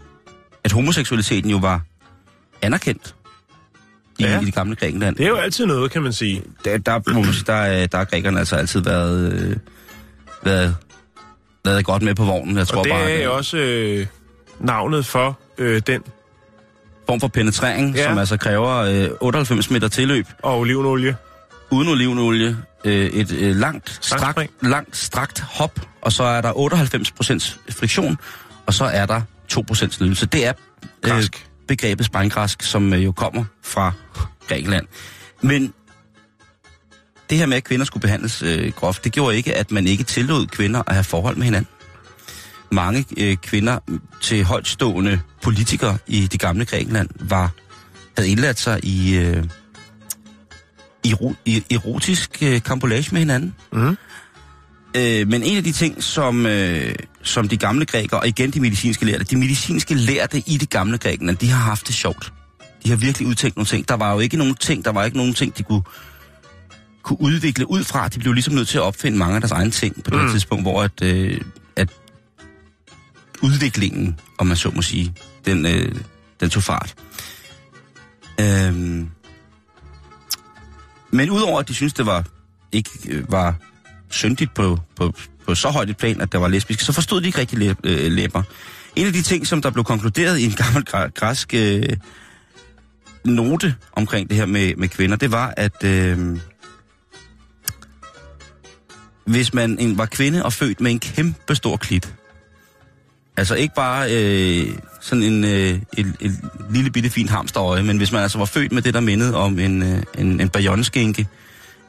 at homoseksualiteten jo var anerkendt i,
Ja.
i det gamle Grækenland.
Det er jo altid noget, kan man sige.
der, der, må man sige, der, er- der har grækerne altså altid været, øh, været, været godt med på vognen. Jeg tror
Og det
bare,
er
at,
jo også øh, navnet for øh, den
form for penetrering,
Ja.
som altså kræver øh, 98 meter tilløb,
og olivenolie.
uden olivenolie, øh, et øh, langt, strakt, langt strakt hop, og så er der 98% friktion, og så er der 2% nydelse. Det er øh,
Græsk
begrebet sprængkrask, som øh, jo kommer fra Grækenland. Men det her med, at kvinder skulle behandles øh, groft, det gjorde ikke, at man ikke tillod kvinder at have forhold med hinanden. Mange øh, kvinder til højtstående politikere i det gamle Grækenland var, havde indladt sig i, øh, i, erotisk øh, kampolage med hinanden.
Mm.
Øh, men en af de ting, som, øh, som de gamle grækere, og igen de medicinske lærte, de medicinske lærte i det gamle Grækenland, de har haft det sjovt. De har virkelig udtænkt nogle ting. Der var jo ikke nogen ting, der var ikke nogen ting, de kunne, kunne udvikle ud fra. De blev ligesom nødt til at opfinde mange af deres egne ting på det mm. tidspunkt, hvor at, øh, at udviklingen, om man så må sige, den, øh, den tog fart. Øhm, men udover at de synes det var ikke øh, var syndigt på, på, på så højt et plan, at der var lesbiske, så forstod de ikke rigtig læ- øh, læber. En af de ting, som der blev konkluderet i en gammel græ- græsk øh, note omkring det her med, med kvinder, det var, at øh, hvis man en, var kvinde og født med en kæmpe stor klit, altså ikke bare øh, sådan en, øh, et, et lille bitte fint hamsterøje, men hvis man altså var født med det, der mindede om en, øh, en, en bajonskænke,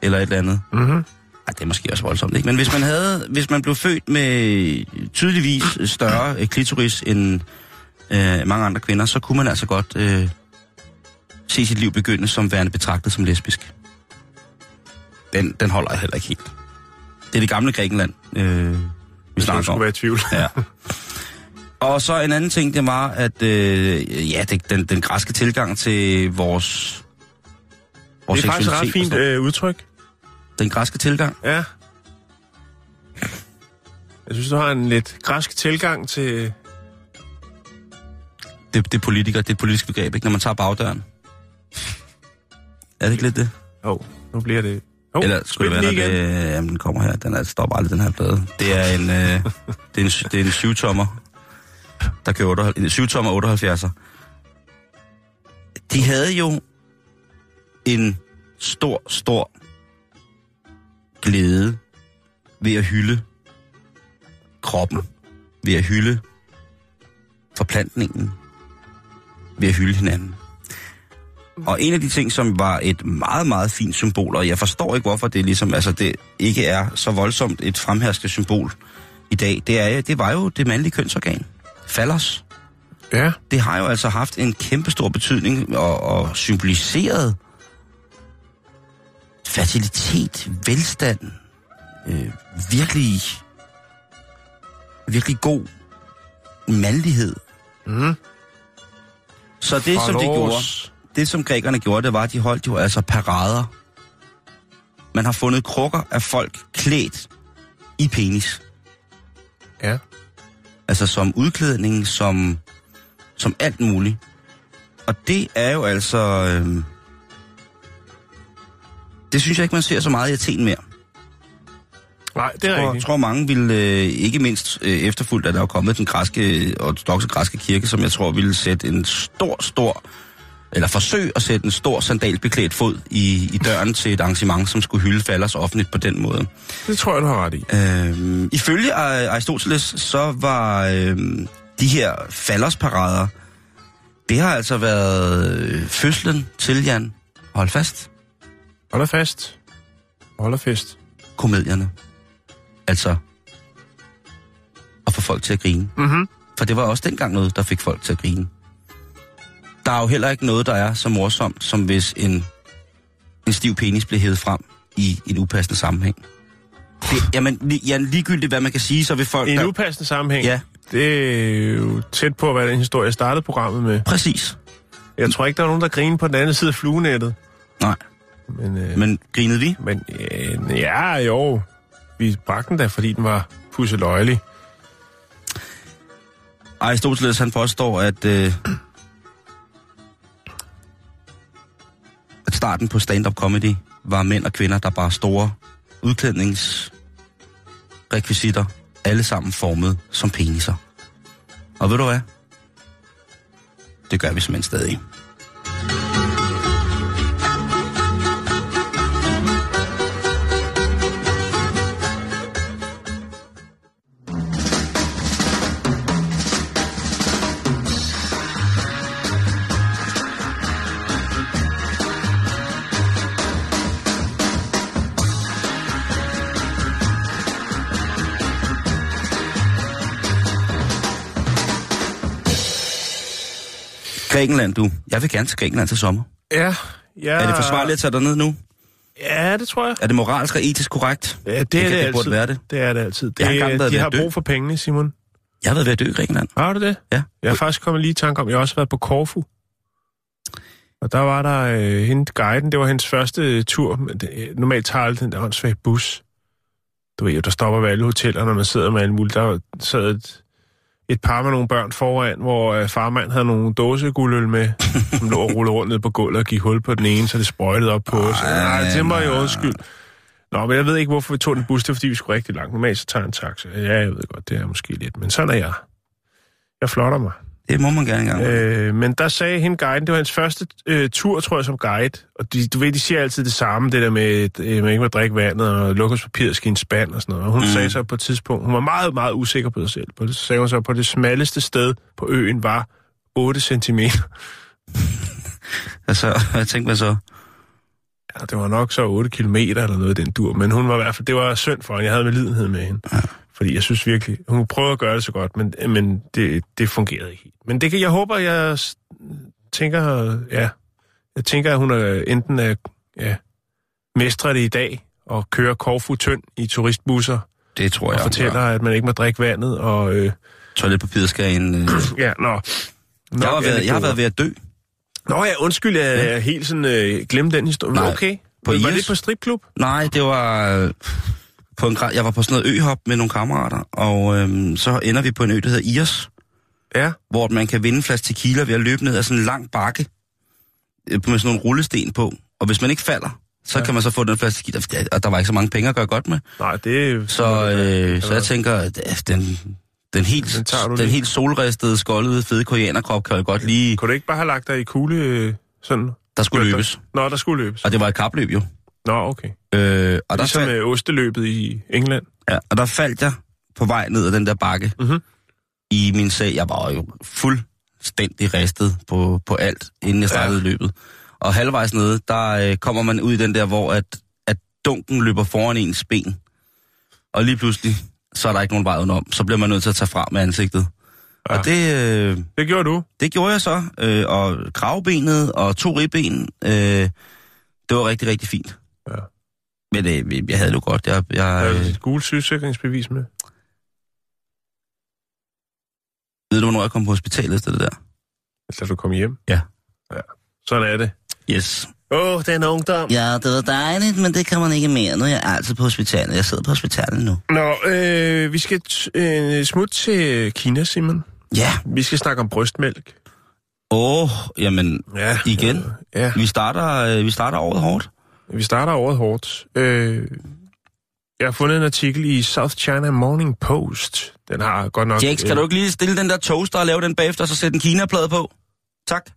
eller et eller andet,
Mm-hmm
ej, det er måske også voldsomt, ikke? Men hvis man, havde, hvis man blev født med tydeligvis større øh, klitoris end øh, mange andre kvinder, så kunne man altså godt øh, se sit liv begynde som værende betragtet som lesbisk. Den, den holder jeg heller ikke helt. Det er det gamle Grækenland, øh, vi snakker
man skulle
om.
være i tvivl.
Ja. Og så en anden ting, det var, at øh, ja, det, den, den græske tilgang til vores, vores
Det er faktisk et ret fint øh, udtryk.
Den græske tilgang?
Ja. Jeg synes, du har en lidt græsk tilgang til...
Det, det er politiker, det er et politisk begreb, ikke? Når man tager bagdøren. Er det ikke lidt det?
Åh, oh, nu bliver det... Oh,
Eller skulle det være, når det, jamen, den kommer her. Den er, stopper aldrig, den her plade. Det er en, øh, det er en, det er en 7-tommer, der kører 78, en 7-tommer 78'er. De havde jo en stor, stor glæde ved at hylde kroppen, ved at hylde forplantningen, ved at hylde hinanden. Og en af de ting, som var et meget, meget fint symbol, og jeg forstår ikke, hvorfor det ligesom, altså det ikke er så voldsomt et fremherskende symbol i dag, det, er, det var jo det mandlige kønsorgan. Fallers.
Ja,
Det har jo altså haft en kæmpe stor betydning og, og symboliseret fertilitet, velstand, øh, virkelig, virkelig god mandlighed.
Mhm.
Så det, som de gjorde, det som grækerne gjorde, det var, at de holdt jo altså parader. Man har fundet krukker af folk klædt i penis.
Ja.
Altså som udklædning, som, som alt muligt. Og det er jo altså... Øh, det synes jeg ikke, man ser så meget i Athen mere.
Nej, det er
Jeg tror,
rigtigt.
tror mange vil, øh, ikke mindst øh, efterfulgt, at der er kommet den græske, ortodoxe græske kirke, som jeg tror ville sætte en stor, stor, eller forsøge at sætte en stor sandalbeklædt fod i, i døren til et arrangement, som skulle hylde falders offentligt på den måde.
Det tror jeg, du har ret i.
Øhm, ifølge Ar- Aristoteles, så var øhm, de her faldersparader Det har altså været øh, fødslen til Jan. Hold fast.
Hold fast. Hold fest.
Komedierne. Altså, at få folk til at grine.
Mhm.
For det var også dengang noget, der fik folk til at grine. Der er jo heller ikke noget, der er så morsomt, som hvis en, en stiv penis bliver hævet frem i en upassende sammenhæng. Det, jamen, li, ja, ligegyldigt hvad man kan sige, så vil folk...
I en
der-
upassende sammenhæng.
Ja,
Det er jo tæt på være den historie, startede programmet med.
præcis.
Jeg tror ikke, der er nogen, der griner på den anden side af fluenettet.
Nej,
Men, øh, men,
grinede vi?
men øh, ja, jo. Vi bragte den da, fordi den var pusseløjelig.
Aristoteles han påstår, at, øh, at starten på stand-up comedy var mænd og kvinder, der bare store udklædningsrekvisitter, alle sammen formet som peniser. Og ved du hvad? Det gør vi simpelthen stadig. Grækenland, du. Jeg vil gerne til Grækenland til sommer.
Ja, ja.
Er det forsvarligt at tage derned nu?
Ja, det tror jeg.
Er det moralsk og etisk korrekt?
Ja, det, er det,
det
altid.
burde være det.
Det er det altid. Det,
Jeg har engang været
de har brug for pengene, Simon.
Jeg har været ved at dø i Grækenland.
Har du det?
Ja.
Jeg har faktisk kommet lige i tanke om, jeg har også været på Korfu. Og der var der øh, hende guiden, det var hendes første tur. Men det, øh, normalt tager alle den der åndssvage bus. Du ved jo, der stopper ved alle hoteller, når man sidder med alle mulige. Der sad et, et par med nogle børn foran, hvor øh, farmand havde nogle dåseguldøl med, som lå og rullede rundt ned på gulvet og gik hul på den ene, så det sprøjtede op på os. Nej, det må jeg undskylde. Nå, men jeg ved ikke, hvorfor vi tog den bus. Det er, fordi vi skulle rigtig langt. Normalt så tager jeg en taxa. Ja, jeg ved godt, det er måske lidt. Men sådan er jeg. Jeg flotter mig.
Det må man gerne engang. Øh.
Men der sagde hende guiden, det var hans første øh, tur, tror jeg, som guide. Og de, du ved, de siger altid det samme, det der med, at øh, man ikke må drikke vandet, og luksuspapiret skal en spand og sådan noget. Og hun mm. sagde så på et tidspunkt, hun var meget, meget usikker på sig selv. På det, så sagde hun så, på det smalleste sted på øen var 8 cm.
Altså, hvad tænkte man så?
Ja, det var nok så 8 kilometer eller noget den dur. Men hun var i hvert fald, det var synd for hende. Jeg havde med lidenhed med hende. Ja. Fordi jeg synes virkelig, hun prøvede at gøre det så godt, men, men det, det fungerede ikke helt. Men det kan, jeg håber, jeg tænker, ja, jeg tænker, at hun er enten er, ja, mestrer det i dag og kører Korfu tynd i turistbusser
Det tror
og
jeg.
fortæller, at man ikke må drikke vandet. Og, øh,
Toiletpapiret skal i en... Øh...
ja, nå.
jeg, har været, jeg har været ved at dø.
Nå ja, undskyld, jeg, ja. jeg helt sådan øh, glemte den historie.
Nej,
okay.
på
var
Iris?
det på stripklub?
Nej, det var... øh, På en, jeg var på sådan noget øhop med nogle kammerater, og øhm, så ender vi på en ø, der hedder Ios,
Ja.
hvor man kan vinde en flaske tequila ved at løbe ned ad sådan en lang bakke øh, med sådan nogle rullesten på. Og hvis man ikke falder, så
Ja.
kan man så få den flaske tequila. Og der var ikke så mange penge at gøre godt med.
Nej, det
Så, øh, så jeg tænker, at øh, den, den, helt,
Den
den
lige.
helt solristede, skoldede, fede koreanerkrop kan jeg godt lige...
Kunne du ikke bare have lagt dig i kugle øh, sådan?
Der skulle
Løb
løbes.
Nå, der skulle løbes.
Og det var et kapløb jo.
Nå, okay.
Øh, og, der
Ligesom
fald,
med osteløbet i England.
ja, og der faldt jeg på vej ned ad den der bakke
Mhm.
i min sag. Jeg var jo fuldstændig ristet på, på alt, inden jeg startede
Ja.
løbet. Og halvvejs nede, der øh, kommer man ud i den der, hvor at, at dunken løber foran ens ben. Og lige pludselig, så er der ikke nogen vej udenom. Så bliver man nødt til at tage fra med ansigtet.
Ja.
Og det, øh,
Det gjorde du.
det gjorde jeg så. Øh, og kravbenet og to ribben, øh, det var rigtig, rigtig fint.
Ja.
Men øh, jeg havde det godt. Jeg, jeg,
Har du
øh,
dit gule sygesikringsbevis med?
ved du, hvornår jeg kom på hospitalet efter det der?
Da du kom hjem?
Ja.
Ja. Sådan er det.
Yes.
Åh, oh, den ungdom.
Ja, det var dejligt, men det kan man ikke mere. Nu er jeg altid på hospitalet. Jeg sidder på hospitalet nu.
Nå, øh, vi skal øh, smutte til Kina, Simon.
Ja.
Vi skal snakke om brystmælk.
Åh, oh, jamen,
Ja.
igen.
Ja,
Vi starter, øh, vi starter året hårdt.
Vi starter året hårdt. Øh, jeg har fundet en artikel i South China Morning Post. Den har godt nok...
Jakes, kan du ikke lige stille den der toaster og lave den bagefter, og så sætte en Kina-plade på? Tak.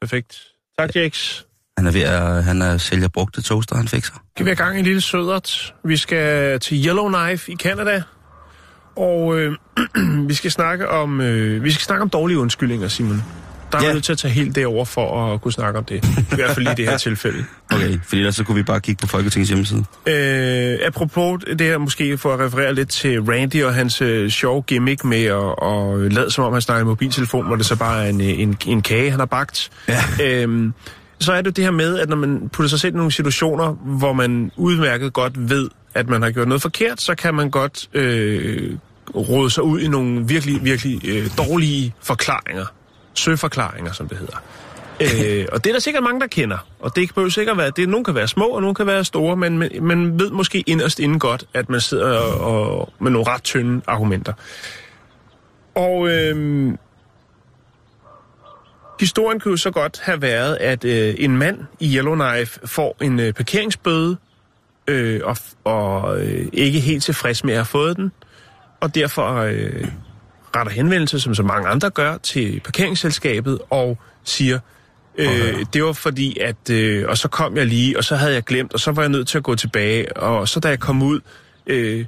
Perfekt. Tak, Jakes.
Han er ved at han er sælger brugte toaster, han fik sig.
Skal vi have gang i en lille sødert? Vi skal til Yellowknife i Canada. Og øh, vi skal snakke om øh, vi skal snakke om dårlige undskyldninger, Simon. Der er
Ja.
ja. nødt til at tage helt det over for at kunne snakke om det. I hvert fald i det her tilfælde.
Okay, fordi ellers så kunne vi bare kigge på Folketingets hjemmeside.
Øh, apropos det her, måske for at referere lidt til Randy og hans øh, sjove gimmick med at, at lade som om, han snakker i mobiltelefon, hvor det så bare er en, øh, en, en kage, han har bagt.
Ja.
Øhm, så er det det her med, at når man putter sig selv i nogle situationer, hvor man udmærket godt ved, at man har gjort noget forkert, så kan man godt øh, råde sig ud i nogle virkelig, virkelig øh, dårlige forklaringer. Søforklaringer, som det hedder. øh, og det er der sikkert mange, der kender. Og det behøver sikkert være, det, nogle kan være små, og nogle kan være store, men men man ved måske inderst inden godt, at man sidder og, og, med nogle ret tynde argumenter. Og øh, historien kunne jo så godt have været, at øh, en mand i Yellowknife får en øh, parkeringsbøde, øh, og, og øh, ikke helt tilfreds med at have fået den, og derfor øh, retter henvendelse, som så mange andre gør, til parkeringsselskabet og siger, øh, det var fordi, at... Øh, og så kom jeg lige, og så havde jeg glemt, og så var jeg nødt til at gå tilbage, og så da jeg kom ud... Øh,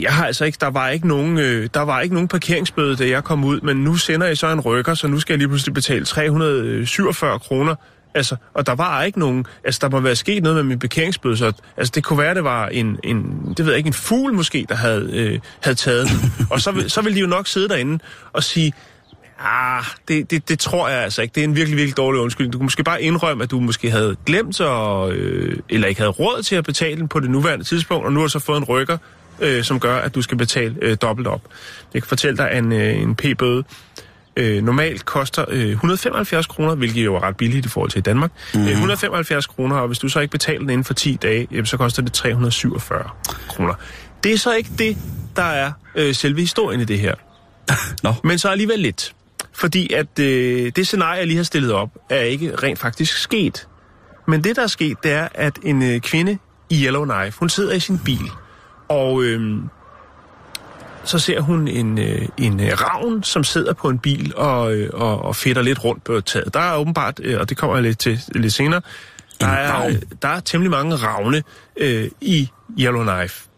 jeg har altså ikke, der var ikke nogen, øh, der var ikke nogen parkeringsbøde, da jeg kom ud, men nu sender jeg så en rykker, så nu skal jeg lige pludselig betale 347 kroner. Altså, og der var ikke nogen, altså der må være sket noget med min parkeringsbøde, så altså det kunne være, det var en, en det ved jeg ikke, en fugl måske, der havde, øh, havde taget den. Og så, så ville de jo nok sidde derinde og sige, Ah, det, det, det tror jeg altså ikke. Det er en virkelig, virkelig dårlig undskyldning. Du kunne måske bare indrømme, at du måske havde glemt, og, øh, eller ikke havde råd til at betale den på det nuværende tidspunkt, og nu har du så fået en rykker, øh, som gør, at du skal betale øh, dobbelt op. Jeg kan fortælle dig, at en, øh, en p-bøde øh, normalt koster øh, 175 kroner, hvilket jo er ret billigt i forhold til i Danmark. Mm. Øh, 175 kroner, og hvis du så ikke betaler den inden for 10 dage, jamen, så koster det 347 kroner. Det er så ikke det, der er øh, selve historien i det her.
Nå.
Men så alligevel lidt. Fordi at øh, det scenarie, jeg lige har stillet op, er ikke rent faktisk sket. Men det, der er sket, det er, at en øh, kvinde i Yellowknife, hun sidder i sin bil, og øh, så ser hun en, øh, en øh, ravn, som sidder på en bil og, øh, og, og fedter lidt rundt på taget. Der er åbenbart, øh, og det kommer jeg lidt til lidt senere, der er, øh, der er temmelig mange ravne øh, i Yellowknife.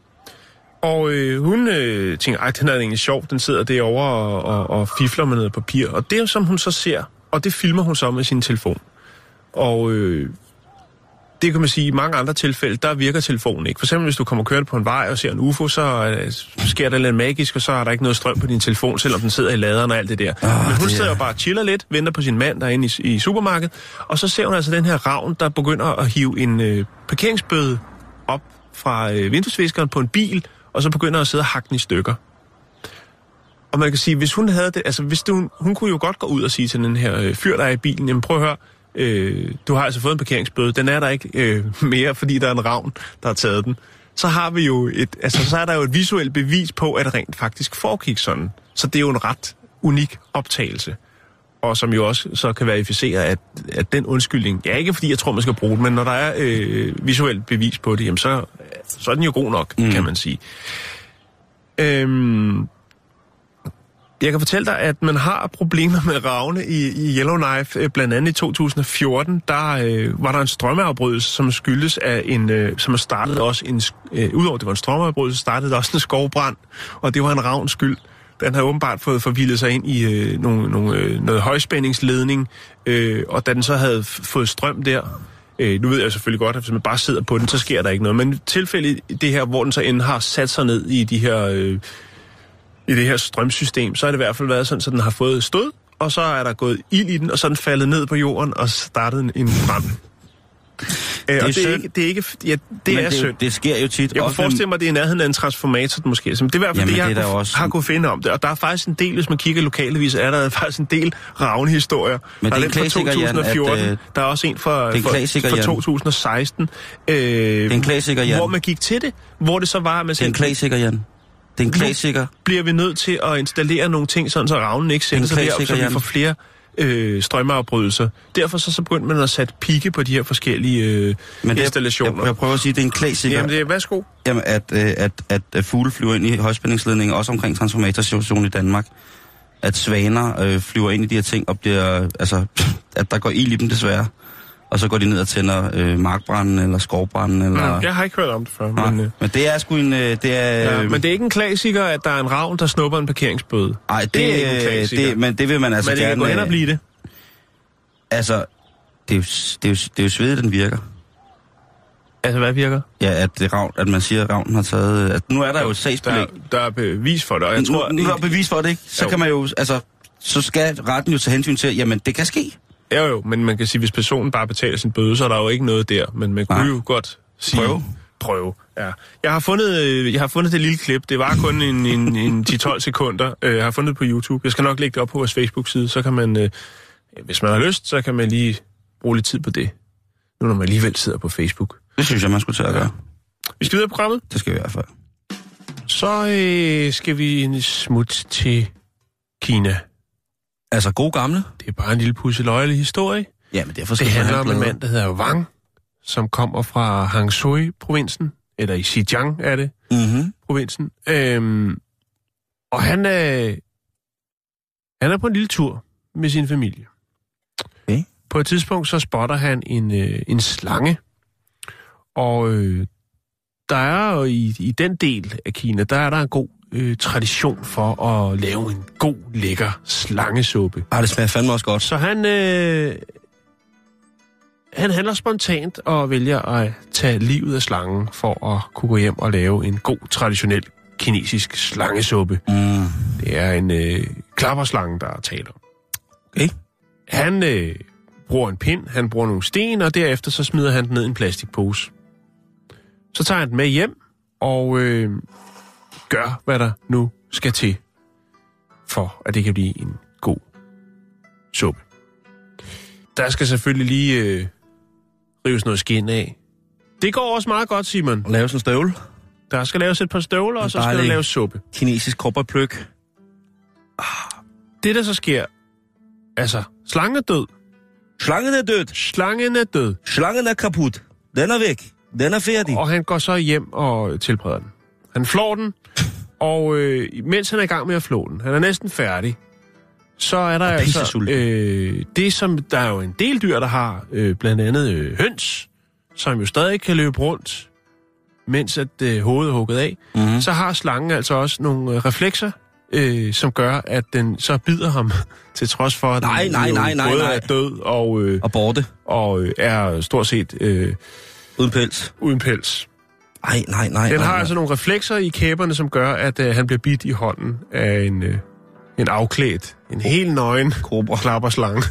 Og øh, hun øh, tænker, ej, den er egentlig sjov, den sidder derovre og, og, og fifler med noget papir. Og det er som hun så ser, og det filmer hun så med sin telefon. Og øh, det kan man sige, i mange andre tilfælde, der virker telefonen ikke. For eksempel, hvis du kommer kørende på en vej og ser en UFO, så øh, sker der lidt magisk, og så er der ikke noget strøm på din telefon, selvom den sidder i laderen og alt det der.
Ah,
Men hun
det er-
sidder jo bare og chiller lidt, venter på sin mand derinde i, i supermarkedet, og så ser hun altså den her ravn, der begynder at hive en øh, parkeringsbøde op fra øh, vinduesviskeren på en bil, og så begynder at sidde og hakke den i stykker. Og man kan sige, hvis hun havde det, altså hvis du, hun kunne jo godt gå ud og sige til den her øh, fyr, der er i bilen, jamen prøv at høre, øh, du har altså fået en parkeringsbøde, den er der ikke øh, mere, fordi der er en ravn, der har taget den. Så har vi jo et, altså så er der jo et visuelt bevis på, at det rent faktisk foregik sådan. Så det er jo en ret unik optagelse. Og som jo også så kan verificere, at, at den undskyldning, ja ikke fordi jeg tror, man skal bruge den, men når der er øh, visuelt bevis på det, jamen så, så er den jo god nok, mm. kan man sige. Øhm, jeg kan fortælle dig, at man har problemer med ravne i, i Yellowknife. Øh, blandt andet i 2014, der øh, var der en strømmeafbrydelse, som skyldes af en, øh, som startede startet også en, øh, udover det var en strømmeafbrydelse, startede der også en skovbrand, og det var en ravns skyld. Den havde åbenbart fået forvildet sig ind i øh, nogle, nogle, øh, noget højspændingsledning, øh, og da den så havde fået strøm der, øh, nu ved jeg selvfølgelig godt, at hvis man bare sidder på den, så sker der ikke noget. Men tilfældet det her, hvor den så end har sat sig ned i de her... Øh, i det her strømsystem, så har det i hvert fald været sådan, at den har fået stød, og så er der gået ild i den, og så er den faldet ned på jorden og startet en, en brand. Øh, og det er, ikke, det er ikke, ja, det
Men
er
det,
synd.
det sker jo tit.
Jeg kunne forestille mig, at det er i nærheden af en transformator, måske. Så det er i hvert fald
Jamen,
det, jeg
det er
har,
også-
har kunne finde om det. Og der er faktisk en del, hvis man kigger lokalevis, er der faktisk en del ravne historier.
Men
der
det er
er
en
den fra
klassiker, Jan, at,
2014.
øh,
der er også en fra,
det er en
fra, fra
Jan.
2016. Øh, det
er en klassiker, Jan.
Hvor man gik til det. Hvor det så var, man
Det er en klassiker, Jan. Det er en klassiker.
bliver vi nødt til at installere nogle ting, sådan så ravnen ikke sender
En
sig derop, så vi får flere øh, strømmeafbrydelser. Derfor så, så begyndte man at sætte pigge på de her forskellige øh,
Men det,
installationer.
jeg, jeg prøver at sige, at det er en klassiker,
Jamen, det er, værsgo.
Jamen, at, øh, at, at, at fugle flyver ind i højspændingsledningen, også omkring transformatorstationen i Danmark. At svaner øh, flyver ind i de her ting og bliver, altså, at der går ild i dem desværre. Og så går de ned og tænder øh, markbranden eller skovbranden. Eller,
Ja. Jeg har ikke hørt om det før,
Nej,
men... Øh,
men det er sgu en... Øh, det er,
ja,
øh,
men det er ikke en klassiker, at der er en ravn, der snupper en parkeringsbøde.
ej, det,
det er ikke en klassiker.
det, men det vil man altså
men det
gerne...
kan gå hen og
øh,
blive det.
Altså, det er, jo, det, er jo, det er jo svedigt, den virker.
Altså, hvad virker?
Ja, at, det ravn, at man siger, at ravnen har taget... At nu er der jo et
Der,
sagsbelæg.
der er bevis for det, og jeg tror...
nu, nu er der bevis for det, ikke? Så
Jo.
kan man jo... Altså, så skal retten jo tage hensyn til, jamen, det kan ske.
Ja jo, men man kan sige, hvis personen bare betaler sin bøde, så er der jo ikke noget der. Men man kunne jo godt sige...
Prøve.
Prøve, ja. Jeg har fundet, øh, jeg har fundet det lille klip. Det var kun en, en, en 10-12 sekunder. Øh, Jeg har fundet det på YouTube. Jeg skal nok lægge det op på vores Facebook-side. Så kan man, øh, hvis man har lyst, så kan man lige bruge lidt tid på det. Nu når man alligevel sidder på Facebook.
Det synes jeg, man skulle tage at gøre.
Vi skal videre på programmet.
Det skal vi i hvert fald.
Så øh, skal vi en smut til Kina.
Altså, god gamle.
Det er bare en lille pusseløjelig historie.
Ja, men derfor
Det handler om en mand, der hedder Wang, som kommer fra Hangzhou-provinsen, eller i Xinjiang er det,
Mm-hmm.
provinsen. Øhm, og han er, han er på en lille tur med sin familie.
Okay.
På et tidspunkt så spotter han en, øh, en slange, og øh, der er jo i, i den del af Kina, der er der en god øh, tradition for at lave en god, lækker slangesuppe.
Ah, det smager fandme også godt.
Så han, øh, han handler spontant og vælger at tage livet af slangen for at kunne gå hjem og lave en god, traditionel kinesisk slangesuppe.
Mm.
Det er en øh, klapperslange, der er tale om.
Okay.
Han øh, bruger en pind, han bruger nogle sten, og derefter så smider han den ned i en plastikpose. Så tager han den med hjem og øh, gør, hvad der nu skal til, for at det kan blive en god suppe. Der skal selvfølgelig lige øh, rives noget skin af. Det går også meget godt, Simon.
Lave sådan en støvle.
Der skal laves et par støvler, og så skal der laves suppe.
Kinesisk kopperpløk.
Det, der så sker, altså, slangen er død.
Slangen er død.
Slangen er død.
Slangen er kaput. Den er væk. Den er færdig.
Og han går så hjem og tilbereder den. Han flår den, og øh, mens han er i gang med at flå den, han er næsten færdig, så er der altså øh, det, som der er jo en del dyr, der har øh, blandt andet øh, høns, som jo stadig kan løbe rundt, mens at øh, hovedet er hugget af.
Mm-hmm.
Så har slangen altså også nogle øh, reflekser, øh, som gør, at den så bider ham, til trods for, at
Nej,
den
nej, nej, nej,
både
nej.
er død og, øh,
Og borte.
og øh, er stort set øh,
Uden pels.
uden pels.
Nej, nej, nej.
Den
nej,
har
nej.
altså nogle reflekser i kæberne, som gør, at øh, han bliver bidt i hånden af en, øh, en afklædt, en helt nøgen
Kobra.
klapperslange.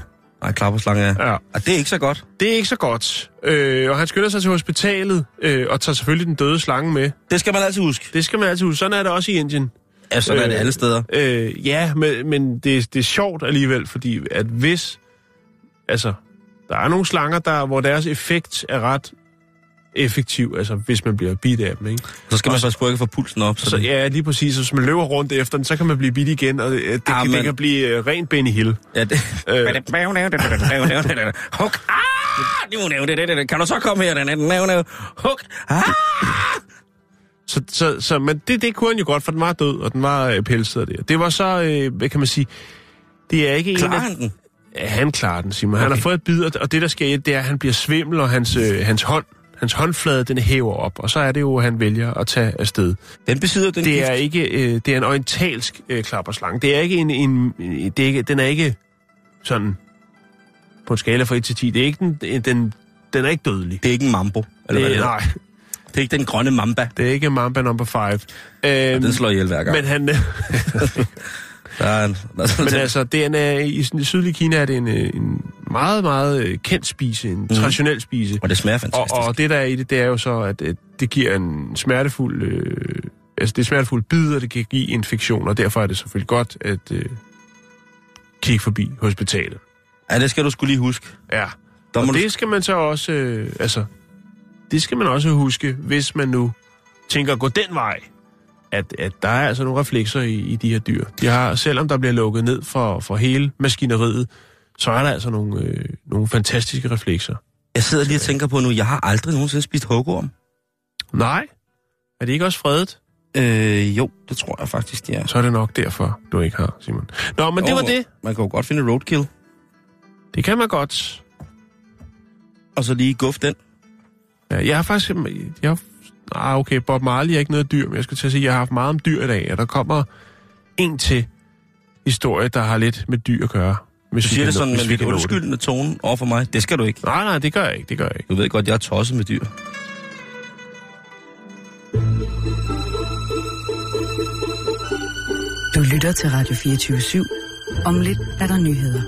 Nej, klapperslange er.
Ja.
Og det er ikke så godt.
Det er ikke så godt. Øh, og han skynder sig til hospitalet øh, og tager selvfølgelig den døde slange med.
Det skal man altid huske.
Det skal man altid huske. Sådan er det også i Indien.
Ja, sådan er det
Øh,
alle steder.
Øh, ja, men, men det, det er sjovt alligevel, fordi at hvis... Altså, der er nogle slanger, der, hvor deres effekt er ret effektiv, altså hvis man bliver bidt af dem, ikke?
Så skal man passe på ikke få pulsen op. Så,
Så
det,
ja, lige præcis. Så hvis man løber rundt efter den, så kan man blive bidt igen, og det, det,
Ah,
kan, det kan blive uh, rent Benny Hill.
ja, det.
Øh,
Huk. Ah! Kan du så komme her? Er. Huk. Ah!
så, så, så, men det, det kunne han jo godt, for den var død, og den var øh, pelset og det. Det var så, øh, hvad kan man sige, det er ikke en
Klarer
af...
han den?
Ja, han klarer den, Simon. Han
Okay.
har fået et bid, og- og det, der sker, det er, at han bliver svimmel, og hans, øh, hans hånd, hans håndflade, den hæver op, og så er det jo, at han vælger at tage afsted.
Den besidder den
Det er
gift.
ikke, øh, det er en orientalsk øh, klapperslange. Det er ikke en, en det er ikke, den er ikke sådan på en skala fra 1 til 10. Det er ikke den, den, den er ikke dødelig.
Det er ikke en mambo. Eller hvad
Det,
det, er.
nej,
det er ikke den grønne mamba.
det er ikke Mamba number 5. Øhm,
Den slår ihjel hver gang.
men han,
Der er en, der er
men
en-
altså, det er en, i det sydlige Kina er det en, øh, en meget, meget øh, kendt spise, en mm. traditionel spise.
Og det smager
Og,
fantastisk.
og det der er i det, det er jo så, at øh, det giver en smertefuld... Øh, altså det er smertefuld bid, og det kan give infektion, og derfor er det selvfølgelig godt at øh, kigge forbi hospitalet.
Ja, det skal du skulle lige huske.
Ja,
Der
og
du-
det skal man så også... Øh, altså, det skal man også huske, hvis man nu tænker at gå den vej, at, at der er altså nogle reflekser i, i de her dyr. De har, selvom der bliver lukket ned for, for hele maskineriet, så er der altså nogle, øh, nogle fantastiske reflekser.
Jeg sidder lige og tænker på nu, jeg har aldrig nogensinde spist hugorm.
Nej, er det ikke også fredet?
Øh, jo, det tror jeg faktisk, det er.
Så er det nok derfor, du ikke har, Simon. Nå, men det var
Jo,
det.
Man kan jo godt finde roadkill.
Det kan man godt.
Og så lige guf den.
Ja, jeg har faktisk... Jeg har, ah, okay, Bob Marley er ikke noget dyr, men jeg skulle til at sige, at jeg har haft meget om dyr i dag, og der kommer en til historie, der har lidt med dyr at gøre. Hvis
Du
vi
siger
kan
det sådan med
vi
lidt undskyldende tone over for mig. Det skal du ikke.
Nej, nej, det gør jeg ikke, det gør jeg ikke.
Du ved godt, jeg er tosset med dyr.
Du lytter til Radio 24 /7. Om lidt er der nyheder.